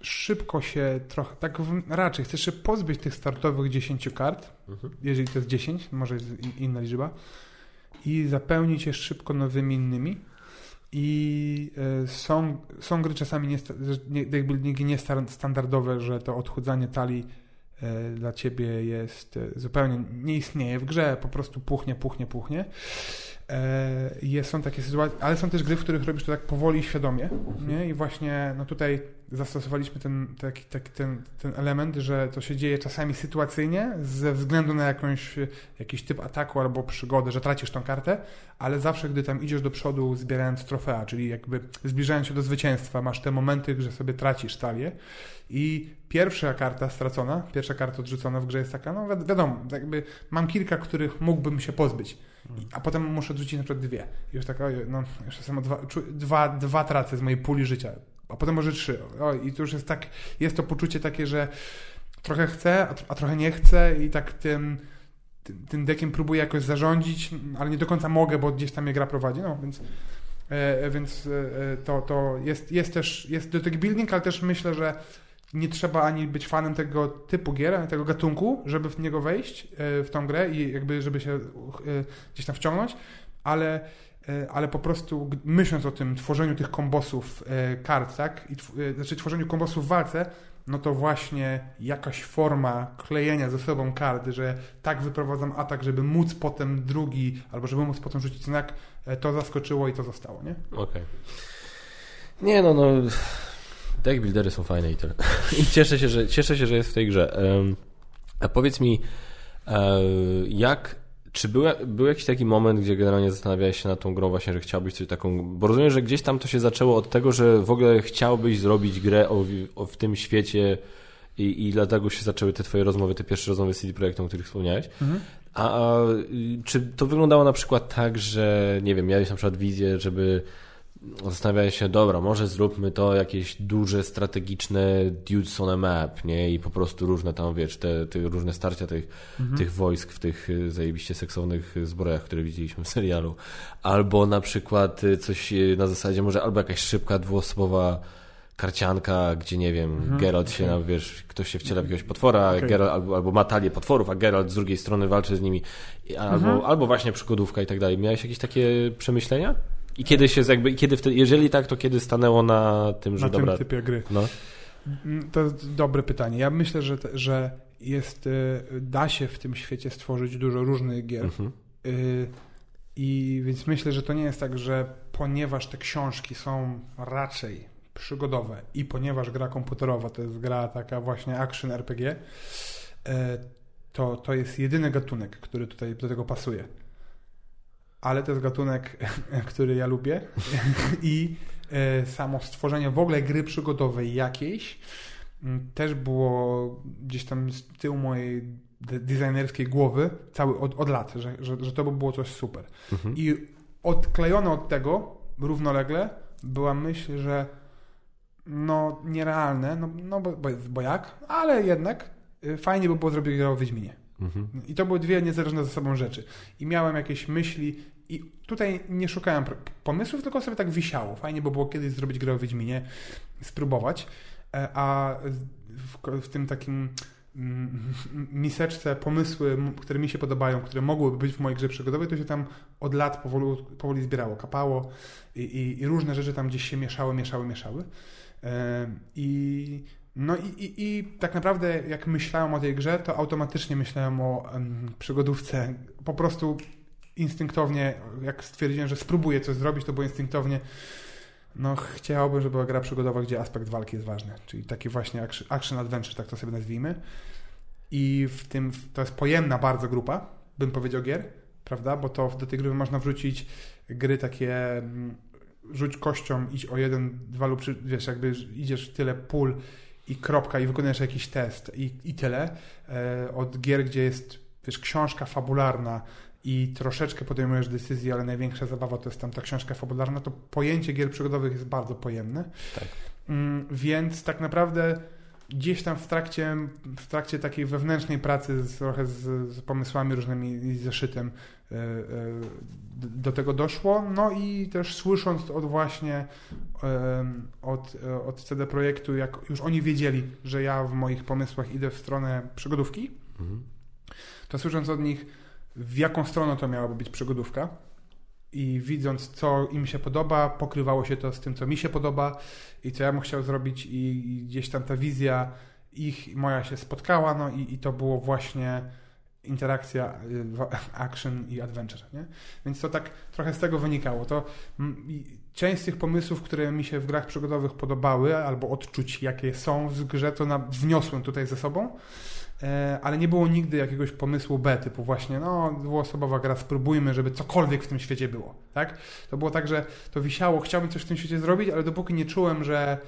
szybko się trochę, tak w, raczej chcesz się pozbyć tych startowych 10 kart, Mhm. jeżeli to jest 10, może jest inna liczba, i zapełnić je szybko nowymi innymi. I e, są, są gry czasami nie, nie, deck buildingi niestandardowe, że to odchudzanie talii e, dla ciebie jest e, zupełnie nie istnieje w grze, po prostu puchnie, puchnie, puchnie. E, Jest, są takie sytuacje, ale są też gry, w których robisz to tak powoli i świadomie. Nie? I właśnie no tutaj zastosowaliśmy ten, taki, taki, ten, ten element, że to się dzieje czasami sytuacyjnie ze względu na jakąś, jakiś typ ataku albo przygodę, że tracisz tą kartę, ale zawsze, gdy tam idziesz do przodu zbierając trofea, czyli jakby zbliżając się do zwycięstwa, masz te momenty, że sobie tracisz talię i pierwsza karta stracona, pierwsza karta odrzucona w grze jest taka, no wi- wiadomo, jakby mam kilka, których mógłbym się pozbyć, A potem muszę odrzucić na przykład dwie. Już tak, oj, no jeszcze samo dwa, dwa, dwa tracę z mojej puli życia, a potem może trzy. I to już jest tak, jest to poczucie takie, że trochę chcę, a, a trochę nie chcę i tak tym, tym, tym dekiem próbuję jakoś zarządzić, ale nie do końca mogę, bo gdzieś tam mnie gra prowadzi, no więc e, więc e, to, to jest, jest też, jest do tego building, ale też myślę, że nie trzeba ani być fanem tego typu gier, tego gatunku, żeby w niego wejść, e, w tą grę i jakby, żeby się e, gdzieś tam wciągnąć, ale, e, ale po prostu myśląc o tym tworzeniu tych kombosów kart, tak, i znaczy tworzeniu kombosów w walce, no to właśnie jakaś forma klejenia ze sobą kart, że tak wyprowadzam atak, żeby móc potem drugi, albo żeby móc potem rzucić znak, to zaskoczyło i to zostało, nie? Okej. Nie no, no. Deck buildery są fajne i tyle. I cieszę się, że, cieszę się, że jest w tej grze. A powiedz mi, e, jak. Czy był, był jakiś taki moment, gdzie generalnie zastanawiałeś się nad tą grą właśnie, że chciałbyś coś taką... Bo rozumiem, że gdzieś tam to się zaczęło od tego, że w ogóle chciałbyś zrobić grę o, o, w tym świecie i, i dlatego się zaczęły te twoje rozmowy, te pierwsze rozmowy z CD Projektem, o których wspomniałeś. A, a y, czy to wyglądało na przykład tak, że nie wiem, miałeś na przykład wizję, żeby zastanawiałeś się, dobra, może zróbmy to jakieś duże, strategiczne dudes on a map, nie? I po prostu różne tam, wiesz, te, te różne starcia tych, tych wojsk w tych y, zajebiście seksownych zbrojach, które widzieliśmy w serialu. Albo na przykład y, coś y, na zasadzie może albo jakaś szybka, dwuosobowa karcianka, gdzie nie wiem, Geralt się, na, wiesz, ktoś się wciela w jakiegoś potwora, Okej. Geralt, albo, albo ma talię potworów, a Geralt z drugiej strony walczy z nimi, albo, albo właśnie przygodówka i tak dalej. Miałeś jakieś takie przemyślenia? I kiedy się jakby, kiedy wtedy, jeżeli tak, to kiedy stanęło na tym, że Na dobra, tym typie gry. no, Mm, To jest dobre pytanie. Ja myślę, że, że jest, y, da się w tym świecie stworzyć dużo różnych gier. mhm. Y, I więc myślę, że to nie jest tak, że ponieważ te książki są raczej przygodowe i ponieważ gra komputerowa to jest gra taka właśnie action RPG, y, to, to jest jedyny gatunek, który tutaj do tego pasuje. Ale to jest gatunek, który ja lubię i y, samo stworzenie w ogóle gry przygodowej jakiejś też było gdzieś tam z tyłu mojej de- designerskiej głowy cały od, od lat, że, że, że to by było coś super. Mhm. I odklejone od tego równolegle była myśl, że no nierealne, no, no bo, bo, bo jak, ale jednak y, fajnie by było zrobić grę o Wiedźminie. Mhm. I to były dwie niezależne ze sobą rzeczy. I miałem jakieś myśli i tutaj nie szukałem pomysłów, tylko sobie tak wisiało. Fajnie by było kiedyś zrobić grę o Wiedźminie, spróbować. E, A w, w tym takim mm, miseczce pomysły, które mi się podobają, które mogłyby być w mojej grze przygodowej, to się tam od lat powoli, powoli zbierało, kapało i, i, i różne rzeczy tam gdzieś się mieszały, mieszały, mieszały. E, I no i, i, i tak naprawdę jak myślałem o tej grze, to automatycznie myślałem o em, przygodówce. Po prostu instynktownie, jak stwierdziłem, że spróbuję coś zrobić, to było instynktownie no chciałbym, żeby była gra przygodowa, gdzie aspekt walki jest ważny. Czyli taki właśnie action, action adventure, tak to sobie nazwijmy. I w tym, to jest pojemna bardzo grupa, bym powiedział gier, prawda? Bo to do tej gry można wrzucić gry takie mm, rzuć kością, idź o jeden, dwa lub trzy, wiesz, jakby idziesz tyle pól i kropka i wykonujesz jakiś test i, i tyle. E, od gier, gdzie jest, wiesz, książka fabularna i troszeczkę podejmujesz decyzję, ale największa zabawa to jest tam ta książka fabularna, to pojęcie gier przygodowych jest bardzo pojemne. Tak. Mm, więc tak naprawdę gdzieś tam w trakcie, w trakcie takiej wewnętrznej pracy z, trochę z, z pomysłami różnymi i zeszytem do tego doszło. No i też słysząc od właśnie e, od, od CD Projektu, jak już oni wiedzieli, że ja w moich pomysłach idę w stronę przygodówki, mhm. to słysząc od nich, w jaką stronę to miałaby być przygodówka, i widząc, co im się podoba, pokrywało się to z tym, co mi się podoba i co ja bym chciał zrobić i, i gdzieś tam ta wizja ich moja się spotkała, no i, i to było właśnie interakcja y, action i adventure, nie? Więc to tak trochę z tego wynikało. To część z tych pomysłów, które mi się w grach przygodowych podobały, albo odczuć, jakie są w grze, to na, wniosłem tutaj ze sobą. E, ale nie było nigdy jakiegoś pomysłu B, typu właśnie, no, dwuosobowa gra, spróbujmy, żeby cokolwiek w tym świecie było, tak? To było tak, że to wisiało, chciałbym coś w tym świecie zrobić, ale dopóki nie czułem, że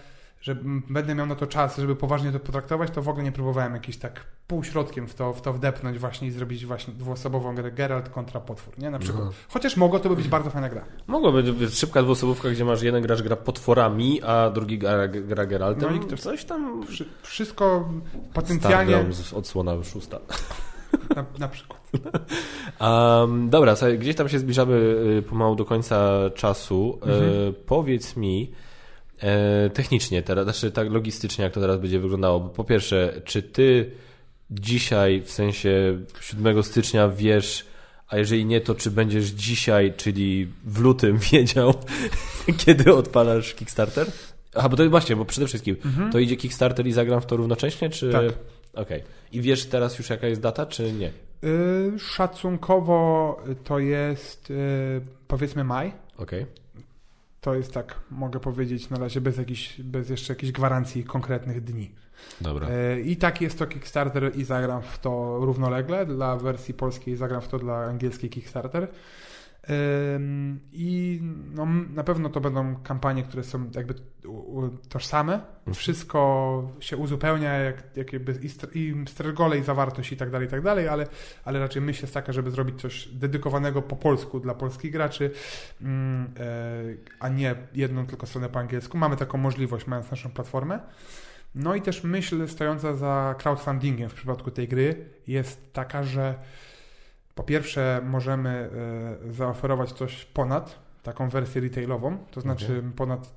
że będę miał na to czas, żeby poważnie to potraktować, to w ogóle nie próbowałem jakiś tak półśrodkiem w to, w to wdepnąć właśnie i zrobić właśnie dwuosobową grę Geralt kontra potwór, nie? Na przykład. No. Chociaż mogło to by być bardzo fajna gra. Mogło być szybka dwuosobówka, gdzie masz jeden gracz gra potworami, a drugi gra, gra Geraltem. No i ktoś coś tam... Wszystko potencjalnie... z odsłona szósta. Na, na przykład. Um, dobra, sobie, gdzieś tam się zbliżamy y, pomału do końca czasu. Mhm. E, powiedz mi, technicznie teraz, znaczy tak logistycznie, jak to teraz będzie wyglądało? Bo po pierwsze, czy ty dzisiaj, w sensie 7 stycznia wiesz, a jeżeli nie, to czy będziesz dzisiaj, czyli w lutym wiedział, kiedy odpalasz Kickstarter? Aha, bo to właśnie, bo przede wszystkim mhm. to idzie Kickstarter i zagram w to równocześnie, czy... Tak. Okej. Okay. I wiesz teraz już jaka jest data, czy nie? Yy, szacunkowo to jest yy, powiedzmy maj. Okej. Okay. To jest tak, mogę powiedzieć na razie bez, jakichś, bez jeszcze jakichś gwarancji konkretnych dni. Dobra. E, I tak jest to Kickstarter i zagram w to równolegle. Dla wersji polskiej zagram w to dla angielskiej Kickstarter. I no, na pewno to będą kampanie, które są jakby tożsame. Mhm. Wszystko się uzupełnia, jak, jak jakby i stregole, i zawartość i tak dalej, i tak dalej, ale, ale raczej myśl jest taka, żeby zrobić coś dedykowanego po polsku dla polskich graczy, mm, e, a nie jedną tylko stronę po angielsku. Mamy taką możliwość, mając naszą platformę. No i też myśl stojąca za crowdfundingiem w przypadku tej gry jest taka, że po pierwsze, możemy y, zaoferować coś ponad taką wersję retailową, to znaczy okay. ponad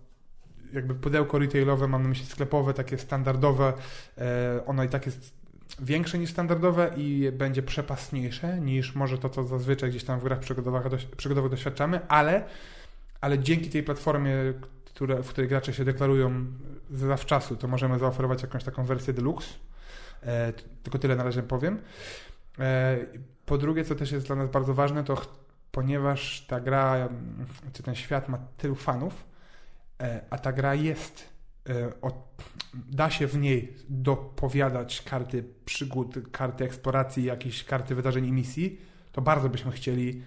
jakby pudełko retailowe, mam na myśli sklepowe, takie standardowe, y, ono i tak jest większe niż standardowe i będzie przepasniejsze niż może to, co zazwyczaj gdzieś tam w grach przygodowych, przygodowych doświadczamy, ale, ale dzięki tej platformie, które, w której gracze się deklarują zawczasu, to możemy zaoferować jakąś taką wersję deluxe. E, tylko tyle na razie powiem. Po drugie, co też jest dla nas bardzo ważne, to ponieważ ta gra, czy ten świat ma tylu fanów, e, a ta gra jest, e, da się w niej dopowiadać karty przygód, karty eksploracji, jakieś karty wydarzeń i misji, to bardzo byśmy chcieli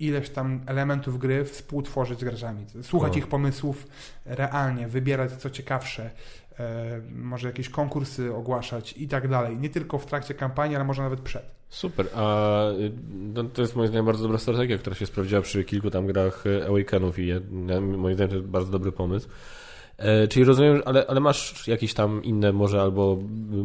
ileś tam elementów gry współtworzyć z graczami. Słuchać o. ich pomysłów realnie, wybierać co ciekawsze, e, może jakieś konkursy ogłaszać i tak dalej. Nie tylko w trakcie kampanii, ale może nawet przed. Super, a no, to jest moim zdaniem bardzo dobra strategia, która się sprawdziła przy kilku tam grach Awakenów i moim zdaniem to jest bardzo dobry pomysł. E, czyli rozumiem, ale, ale masz jakieś tam inne może albo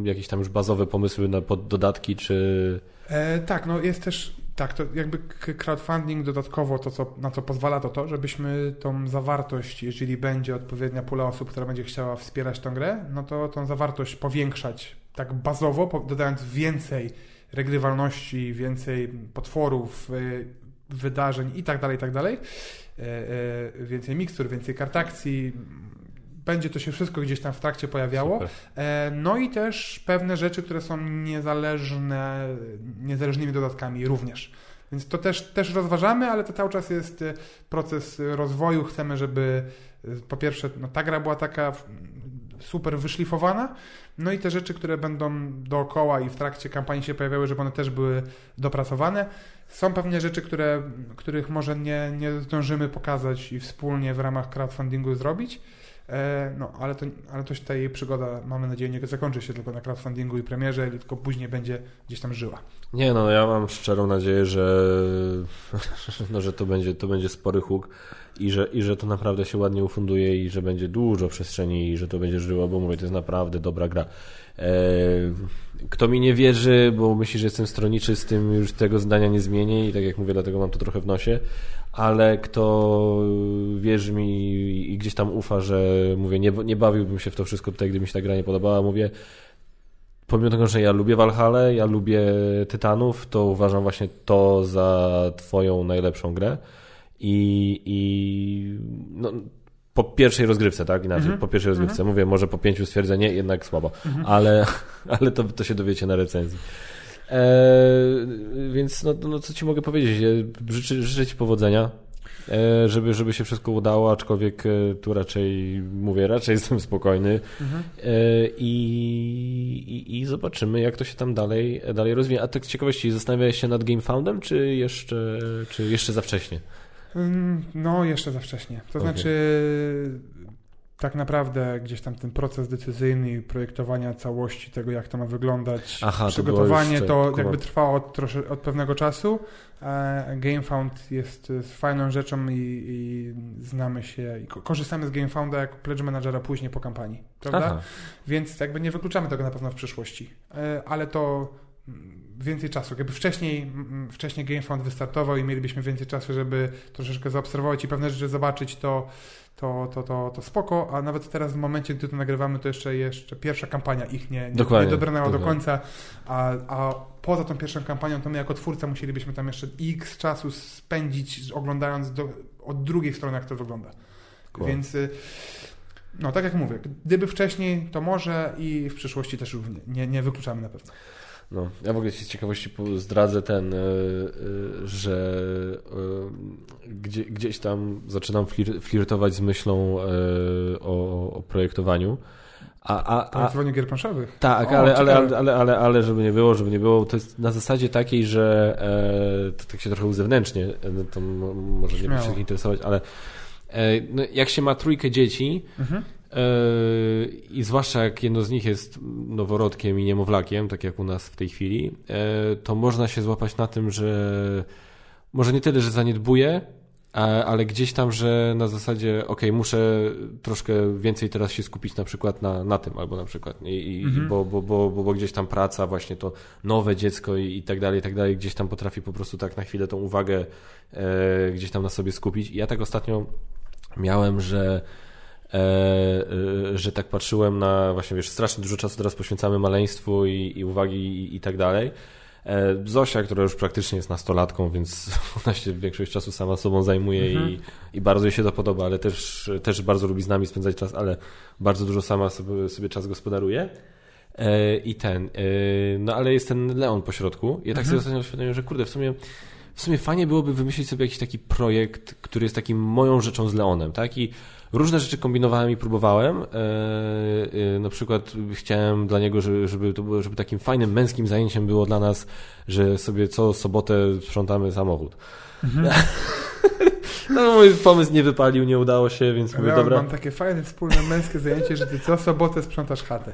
jakieś tam już bazowe pomysły na pod dodatki, czy... E, tak, no jest też tak, to jakby crowdfunding dodatkowo to, co, na co pozwala, to to, żebyśmy tą zawartość, jeżeli będzie odpowiednia pula osób, która będzie chciała wspierać tę grę, no to tą zawartość powiększać tak bazowo, dodając więcej regrywalności, więcej potworów, y, wydarzeń i tak dalej, i tak dalej. E, e, więcej mikstur, więcej kartakcji. Będzie to się wszystko gdzieś tam w trakcie pojawiało. E, no i też pewne rzeczy, które są niezależne, niezależnymi dodatkami również. Więc to też, też rozważamy, ale to cały czas jest proces rozwoju. Chcemy, żeby po pierwsze no, ta gra była taka super wyszlifowana. No i te rzeczy, które będą dookoła i w trakcie kampanii się pojawiały, żeby one też były dopracowane. Są pewnie rzeczy, które, których może nie, nie zdążymy pokazać i wspólnie w ramach crowdfundingu zrobić. E, no, ale, to, ale to ta jej przygoda, mamy nadzieję, nie zakończy się tylko na crowdfundingu i premierze, tylko później będzie gdzieś tam żyła. Nie, no ja mam szczerą nadzieję, że, no, że to, będzie, to będzie spory huk i że, i że to naprawdę się ładnie ufunduje i że będzie dużo przestrzeni i że to będzie żyło, bo mówię, to jest naprawdę dobra gra. E, kto mi nie wierzy, bo myśli, że jestem stroniczy, z tym już tego zdania nie zmienię i tak jak mówię, dlatego mam to trochę w nosie, ale kto wierzy mi i gdzieś tam ufa, że mówię, nie, nie bawiłbym się w to wszystko tutaj, gdyby mi się ta gra nie podobała, mówię, pomimo tego, że ja lubię Valhalla, ja lubię Tytanów, to uważam właśnie to za twoją najlepszą grę i, i no, po pierwszej rozgrywce, tak? Inaczej, mm -hmm. po pierwszej rozgrywce. Mm -hmm. Mówię, może po pięciu stwierdzenie, jednak słabo. Mm -hmm. Ale, ale to, to się dowiecie na recenzji. E, więc no, no, co ci mogę powiedzieć? Życzę, życzę ci powodzenia, e, żeby, żeby się wszystko udało, aczkolwiek e, tu raczej, mówię, raczej jestem spokojny mhm. e, i, i, i, zobaczymy, jak to się tam dalej, dalej rozwija. A tak z ciekawości, zastanawiałeś się nad GameFoundem, czy jeszcze, czy jeszcze za wcześnie? Mm, no, jeszcze za wcześnie. To okay. znaczy, tak naprawdę gdzieś tam ten proces decyzyjny i projektowania całości tego, jak to ma wyglądać, Aha, przygotowanie, to, to jakby trwało od, trosze, od pewnego czasu. GameFound jest, jest fajną rzeczą i, i, znamy się i korzystamy z GameFounda jako pledge managera później po kampanii, prawda? Aha. Więc jakby nie wykluczamy tego na pewno w przyszłości, e, ale to więcej czasu. Jakby wcześniej, wcześniej GameFound wystartował i mielibyśmy więcej czasu, żeby troszeczkę zaobserwować i pewne rzeczy zobaczyć, to, to, to, to, to spoko, a nawet teraz w momencie, gdy to nagrywamy, to jeszcze, jeszcze pierwsza kampania ich nie, nie, nie dobrnęła do końca, a, a poza tą pierwszą kampanią, to my jako twórca musielibyśmy tam jeszcze x czasu spędzić, oglądając do, od drugiej strony, jak to wygląda. Więc y, no tak jak mówię, gdyby wcześniej, to może i w przyszłości też równie. Nie, nie wykluczamy na pewno. No, ja w ogóle z ciekawości zdradzę ten, e, e, że e, gdzie, gdzieś tam zaczynam flirtować z myślą o, o projektowaniu. A, a, a, projektowaniu gier planszowych? Tak, ale, ale, ale, ale, ale, żeby nie było, żeby nie było, to jest na zasadzie takiej, że to tak się trochę uzewnętrznie, to może nie będzie interesować, ale no, jak się ma trójkę dzieci, mhm I zwłaszcza jak jedno z nich jest noworodkiem i niemowlakiem, tak jak u nas w tej chwili, yy, to można się złapać na tym, że może nie tyle, że zaniedbuje, ale gdzieś tam, że na zasadzie, ok, muszę troszkę więcej teraz się skupić na przykład na, na tym, albo na przykład, i, mhm. bo, bo, bo, bo, gdzieś tam praca, właśnie to nowe dziecko i, i tak dalej, i tak dalej, gdzieś tam potrafi po prostu tak na chwilę tą uwagę e, gdzieś tam na sobie skupić. I ja tak ostatnio miałem, że że tak patrzyłem na właśnie, wiesz, strasznie dużo czasu teraz poświęcamy maleństwu i, i uwagi i, i tak dalej. E, Zosia, która już praktycznie jest nastolatką, więc ona się większość czasu sama sobą zajmuje mhm. i, i bardzo jej się to podoba, ale też, też bardzo lubi z nami spędzać czas, ale bardzo dużo sama sobie, sobie czas gospodaruje. I ten, no ale jest ten Leon po środku. Ja tak mhm. sobie ostatnio uświadomiłem, że kurde, w sumie w sumie fajnie byłoby wymyślić sobie jakiś taki projekt, który jest takim moją rzeczą z Leonem, tak? I Różne rzeczy kombinowałem i próbowałem. E, e, na przykład chciałem dla niego, żeby, to było, żeby takim fajnym męskim zajęciem było dla nas, że sobie co sobotę sprzątamy samochód. Mhm. No mój pomysł nie wypalił, nie udało się, więc mówię, ja dobra. Mam takie fajne wspólne męskie zajęcie, że ty co sobotę sprzątasz chatę.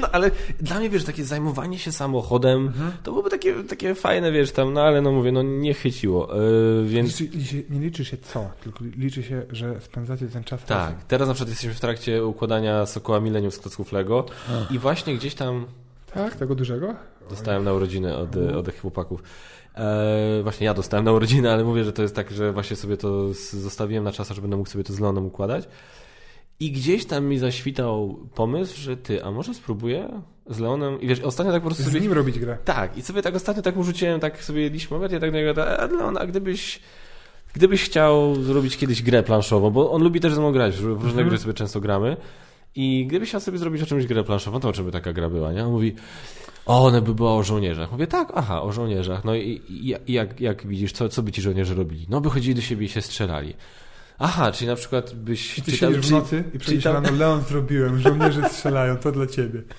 No ale dla mnie, wiesz, takie zajmowanie się samochodem, mhm. to byłoby takie, takie fajne, wiesz, tam, no ale no mówię, no nie chyciło, yy, więc... Liczy, liczy, nie liczy się co, tylko liczy się, że spędzacie ten czas Tak, razem. teraz na przykład jesteśmy w trakcie układania Sokoła Millennium z klocków Lego A. i właśnie gdzieś tam... Tak, tego dużego? Dostałem na urodziny od, od chłopaków. E, właśnie ja dostałem na urodziny, ale mówię, że to jest tak, że właśnie sobie to zostawiłem na czas, że będę mógł sobie to z Leonem układać. I gdzieś tam mi zaświtał pomysł, że ty, a może spróbuję z Leonem i wiesz, ostatnio tak po prostu z sobie... nim robić grę. Tak, i sobie tak ostatnio tak mu rzuciłem, tak sobie jedliśmy obiad, ja tak na a Leon, a gdybyś gdybyś chciał zrobić kiedyś grę planszową, bo on lubi też ze mną grać, w różne mhm. gry sobie często gramy i gdybyś chciał sobie zrobić o czymś grę planszową, to o czym by taka gra była, nie? On mówi, o, one by była o żołnierzach. Mówię, tak, aha, o żołnierzach. No i, i jak, jak widzisz, co, co by ci żołnierze robili? No, by chodzili do siebie i się strzelali. Aha, czyli na przykład byś I ty czytał... w nocy i przyjdziesz czytał- rano, Leon zrobiłem, żołnierze strzelają, to dla ciebie.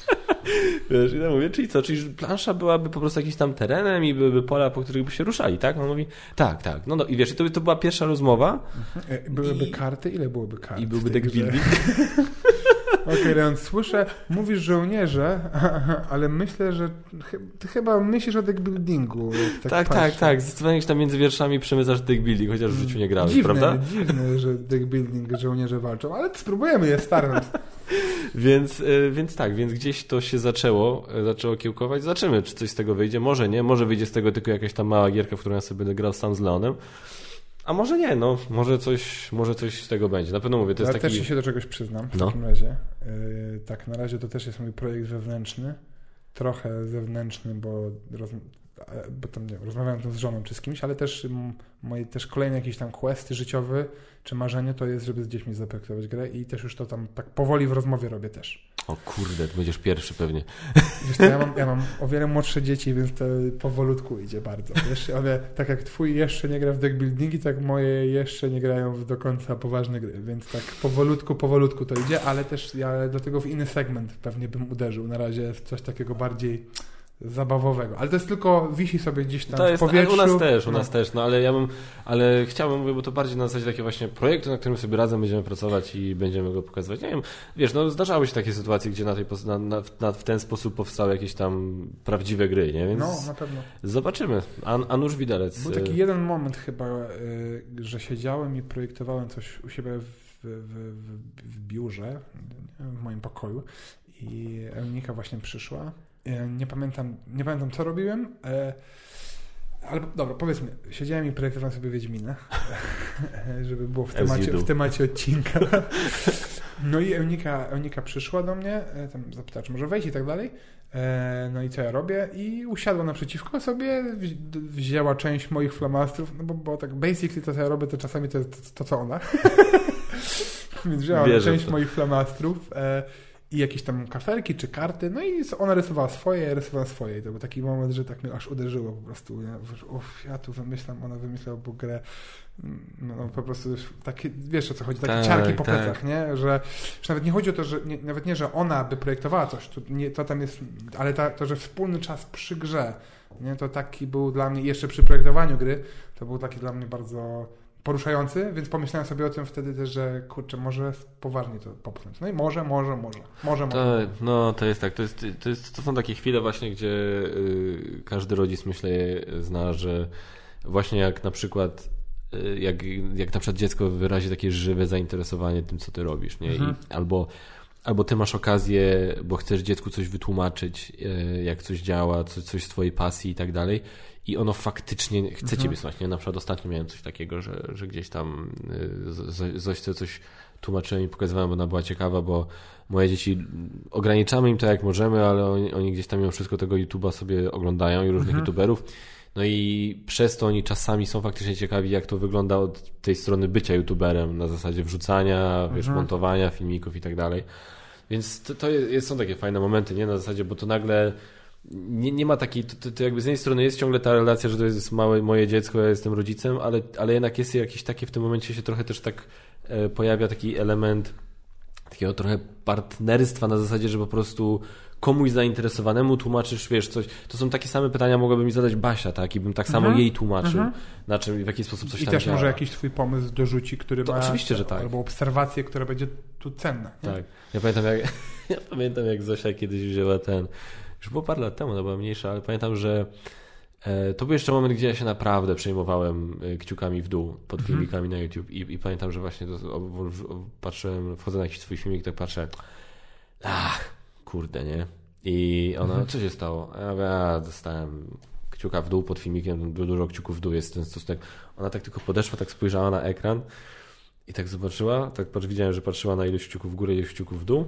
Wiesz, i ja mówię, czyli co, czyli plansza byłaby po prostu jakimś tam terenem i byłyby pola, po których by się ruszali, tak? On mówi, tak, tak. No, no i wiesz, i to, to była pierwsza rozmowa E, Byłyby I- karty? Ile byłoby kart? i byłby deck building. Okej, Leon, słyszę, mówisz żołnierze, ale myślę, że ty chyba myślisz o deck buildingu. jak Tak, tak, patrzę. tak. Zdecydowanie tam między wierszami przemycasz deck building, chociaż w życiu nie grałeś, dziwne, prawda? Dziwne, że deck building żołnierze walczą, ale spróbujemy je starać. Więc, y, więc tak, więc gdzieś to się zaczęło, y, zaczęło kiełkować. Zobaczymy, czy coś z tego wyjdzie. Może nie, może wyjdzie z tego tylko jakaś tam mała gierka, w którą ja sobie będę grał sam z Leonem. A może nie, no, może coś, może coś z tego będzie. Na pewno mówię, to ja jest taki... też się do czegoś przyznam w No. takim razie. Yy, tak, na razie to też jest mój projekt wewnętrzny. Trochę zewnętrzny, bo, roz, bo tam, nie, rozmawiałem tam z żoną czy z kimś, ale też moje też kolejne jakieś tam questy życiowe czy marzenie to jest, żeby z dziećmi zaprojektować grę i też już to tam tak powoli w rozmowie robię też. O kurde, ty będziesz pierwszy pewnie. Wiesz, co, ja, mam, ja mam o wiele młodsze dzieci, więc to powolutku idzie bardzo. Wiesz, ale tak jak twój jeszcze nie gra w deck buildingi, tak moje jeszcze nie grają w do końca poważne gry, więc tak powolutku, powolutku to idzie, ale też ja dlatego w inny segment pewnie bym uderzył. Na razie w coś takiego bardziej zabawowego. Ale to jest tylko, wisi sobie gdzieś tam To w jest, ale powietrzu. u nas też, u No. nas też, no ale ja bym, ale chciałbym, mówię, bo to bardziej na zasadzie takie właśnie projektu, na którym sobie razem będziemy pracować i będziemy go pokazywać. Nie wiem, wiesz, no zdarzały się takie sytuacje, gdzie na tej, na, na, na, w ten sposób powstały jakieś tam prawdziwe gry, nie? Więc No, na pewno. zobaczymy. A, a nuż widelec. Był taki jeden moment chyba, y, że siedziałem i projektowałem coś u siebie w, w, w, w biurze, w moim pokoju i Eunika właśnie przyszła. Y, Nie pamiętam, nie pamiętam co robiłem, y, ale dobra, powiedzmy, siedziałem i projektowałem sobie Wiedźminę, żeby było w temacie, w temacie odcinka. No i Eunika, Eunika przyszła do mnie, e, tam zapytała, czy może wejść i tak dalej. E, No i co ja robię? I usiadła naprzeciwko sobie, wzi- wzięła część moich flamastrów, no bo, bo tak basically to, co ja robię, to czasami to jest to, to co ona. Więc wzięła Wierzę część moich flamastrów e, i jakieś tam kafelki czy karty, no i ona rysowała swoje, ja rysowałem swoje. I to był taki moment, że tak mnie aż uderzyło po prostu. Że, Uff, ja tu wymyślam, ona wymyślała bu grę. No, no po prostu już takie, wiesz o co chodzi, takie Tak, ciarki po tak. plecach, nie? Że, że nawet nie chodzi o to, że nie, nawet nie, że ona by projektowała coś, to, nie, to tam jest, ale ta, to, że wspólny czas przy grze, nie? To taki był dla mnie, jeszcze przy projektowaniu gry, to był taki dla mnie bardzo poruszający, więc pomyślałem sobie o tym wtedy też, że kurczę, może poważnie to popchnąć. No i może, może, może, może, To, może. no, to jest tak. To, jest, to, jest, to są takie chwile właśnie, gdzie y, każdy rodzic, myślę, zna, że właśnie jak na przykład y, jak, jak na przykład dziecko wyrazi takie żywe zainteresowanie tym, co ty robisz, nie? Mhm. I, albo, albo ty masz okazję, bo chcesz dziecku coś wytłumaczyć, y, jak coś działa, coś, z twojej pasji i tak dalej. I ono faktycznie chce Mhm. ciebie słuchać. Nie? Na przykład ostatnio miałem coś takiego, że, że gdzieś tam z- Zośce coś tłumaczyłem i pokazywałem, bo ona była ciekawa, bo moje dzieci ograniczamy im to jak możemy, ale oni, oni gdzieś tam mimo wszystko tego YouTube'a sobie oglądają i różnych Mhm. YouTuberów. No i przez to oni czasami są faktycznie ciekawi, jak to wygląda od tej strony bycia YouTuberem, na zasadzie wrzucania, wiesz, Mhm. montowania filmików i tak dalej. Więc to, to jest, są takie fajne momenty, nie? Na zasadzie, bo to nagle nie, nie ma takiej, to, to, jakby z jednej strony jest ciągle ta relacja, że to jest małe, moje dziecko, ja jestem rodzicem, ale, ale jednak jest jakieś takie, w tym momencie się trochę też tak e, pojawia taki element takiego trochę partnerstwa na zasadzie, że po prostu komuś zainteresowanemu tłumaczysz, wiesz, coś. To są takie same pytania mogłaby mi zadać Basia, tak? I bym tak samo Mhm. jej tłumaczył, Mhm. na czym, w jaki sposób coś I tam też działa. może jakiś twój pomysł dorzuci, który To ma... oczywiście, że tak. Albo obserwację, która będzie tu cenna. nie? Tak. Ja pamiętam jak, ja pamiętam jak Zosia kiedyś wzięła ten, już było parę lat temu, ona była mniejsza, ale pamiętam, że e, to był jeszcze moment, gdzie ja się naprawdę przejmowałem e, kciukami w dół pod Mhm. filmikami na YouTube i, i pamiętam, że właśnie to, o, o, o, patrzyłem, wchodzę na jakiś swój filmik, tak patrzę, ach, kurde, nie? I ona, Mhm. co się stało? Ja dostałem kciuka w dół pod filmikiem, du- dużo kciuków w dół jest ten stosunek. Ona tak tylko podeszła, tak spojrzała na ekran i tak zobaczyła, tak patrz, widziałem, że patrzyła na ilość kciuków w górę, ilość kciuków w dół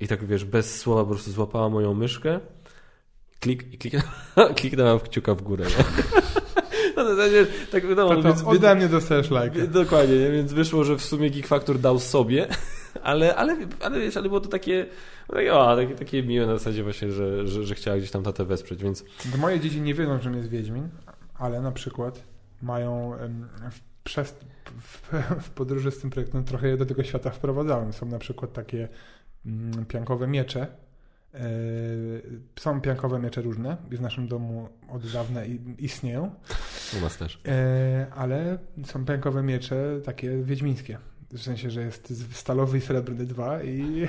i tak, wiesz, bez słowa po prostu złapała moją myszkę klik, i kliknęła, kliknęła w kciuka w górę. Nie? No, w zasadzie, tak wiadomo, To, więc, to ode mnie dostajesz lajka. więc, dokładnie, nie? więc wyszło, że w sumie Geek Factor dał sobie, ale, ale, ale wiesz, ale było to takie, takie, o, takie, takie miłe na zasadzie właśnie, że, że, że chciała gdzieś tam tatę wesprzeć, więc moje dzieci nie wiedzą, czym jest Wiedźmin, ale na przykład mają w przez, w, w podróży z tym projektem trochę je do tego świata wprowadzałem. Są na przykład takie mm, piankowe miecze. E, są piankowe miecze różne w naszym domu od dawna istnieją. U nas też. E, ale są piankowe miecze takie wiedźmińskie. W sensie, że jest stalowy i srebrny dwa i,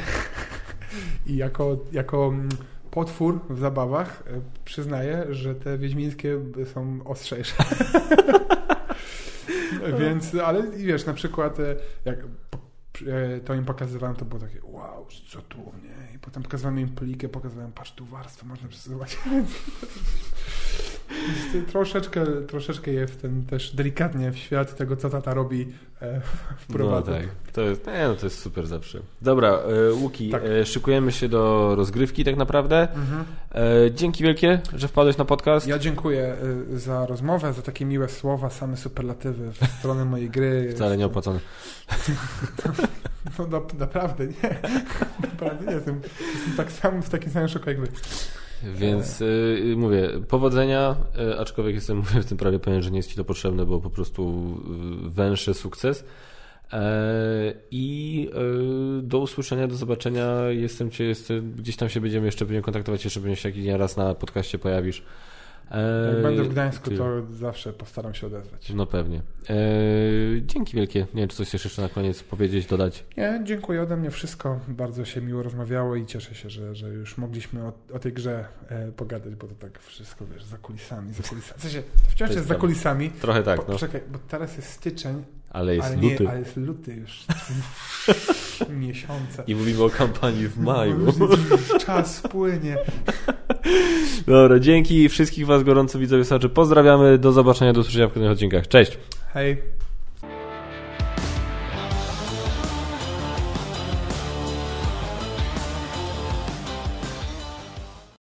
i jako, jako mm, potwór w zabawach e, przyznaję, że te wiedźmińskie są ostrzejsze. Więc, ale wiesz, na przykład e, jak e, to im pokazywałem, to było takie wow, co tu, nie? I potem pokazywałem im plikę, pokazywałem, patrz tu warstwę, można przesuwać. Troszeczkę, troszeczkę je w ten też delikatnie w świat tego, co tata robi e, wprowadza. No tak, to jest, nie, no to jest super zawsze. Dobra, e, Łuki, tak. e, szykujemy się do rozgrywki tak naprawdę. Mhm. E, dzięki wielkie, że wpadłeś na podcast. Ja dziękuję e, za rozmowę, za takie miłe słowa, same superlatywy w stronę mojej gry. Wcale nie opłacone. No, no naprawdę nie. Naprawdę nie. Jestem, jestem tak sam, w takim samym szoku jak wy. Więc y, mówię, powodzenia, y, aczkolwiek jestem mówię, w tym prawie pewien, że nie jest Ci to potrzebne, bo po prostu y, węższy sukces. E, I do usłyszenia, do zobaczenia. Jestem cię, jestem, gdzieś tam się będziemy jeszcze pewnie kontaktować, jeszcze będziesz jakiś raz na podcaście pojawisz. Jak będę w Gdańsku, to zawsze postaram się odezwać. No pewnie. dzięki wielkie. Nie wiem, czy coś jeszcze na koniec powiedzieć, dodać. Nie, dziękuję ode mnie wszystko. Bardzo się miło rozmawiało i cieszę się, że, że już mogliśmy o, o tej grze e, pogadać, bo to tak wszystko, wiesz, za kulisami, za kulisami. W sensie, to wciąż to jest, jest za kulisami. Trochę tak, po, no. Czekaj, bo teraz jest styczeń, ale jest ale luty. Nie, ale jest luty już. Miesiące. I mówimy o kampanii w maju. Czas płynie. Dobra, dzięki. Wszystkich Was gorąco widzowie słuchacze pozdrawiamy. Do zobaczenia, do usłyszenia w kolejnych odcinkach. Cześć. Hej.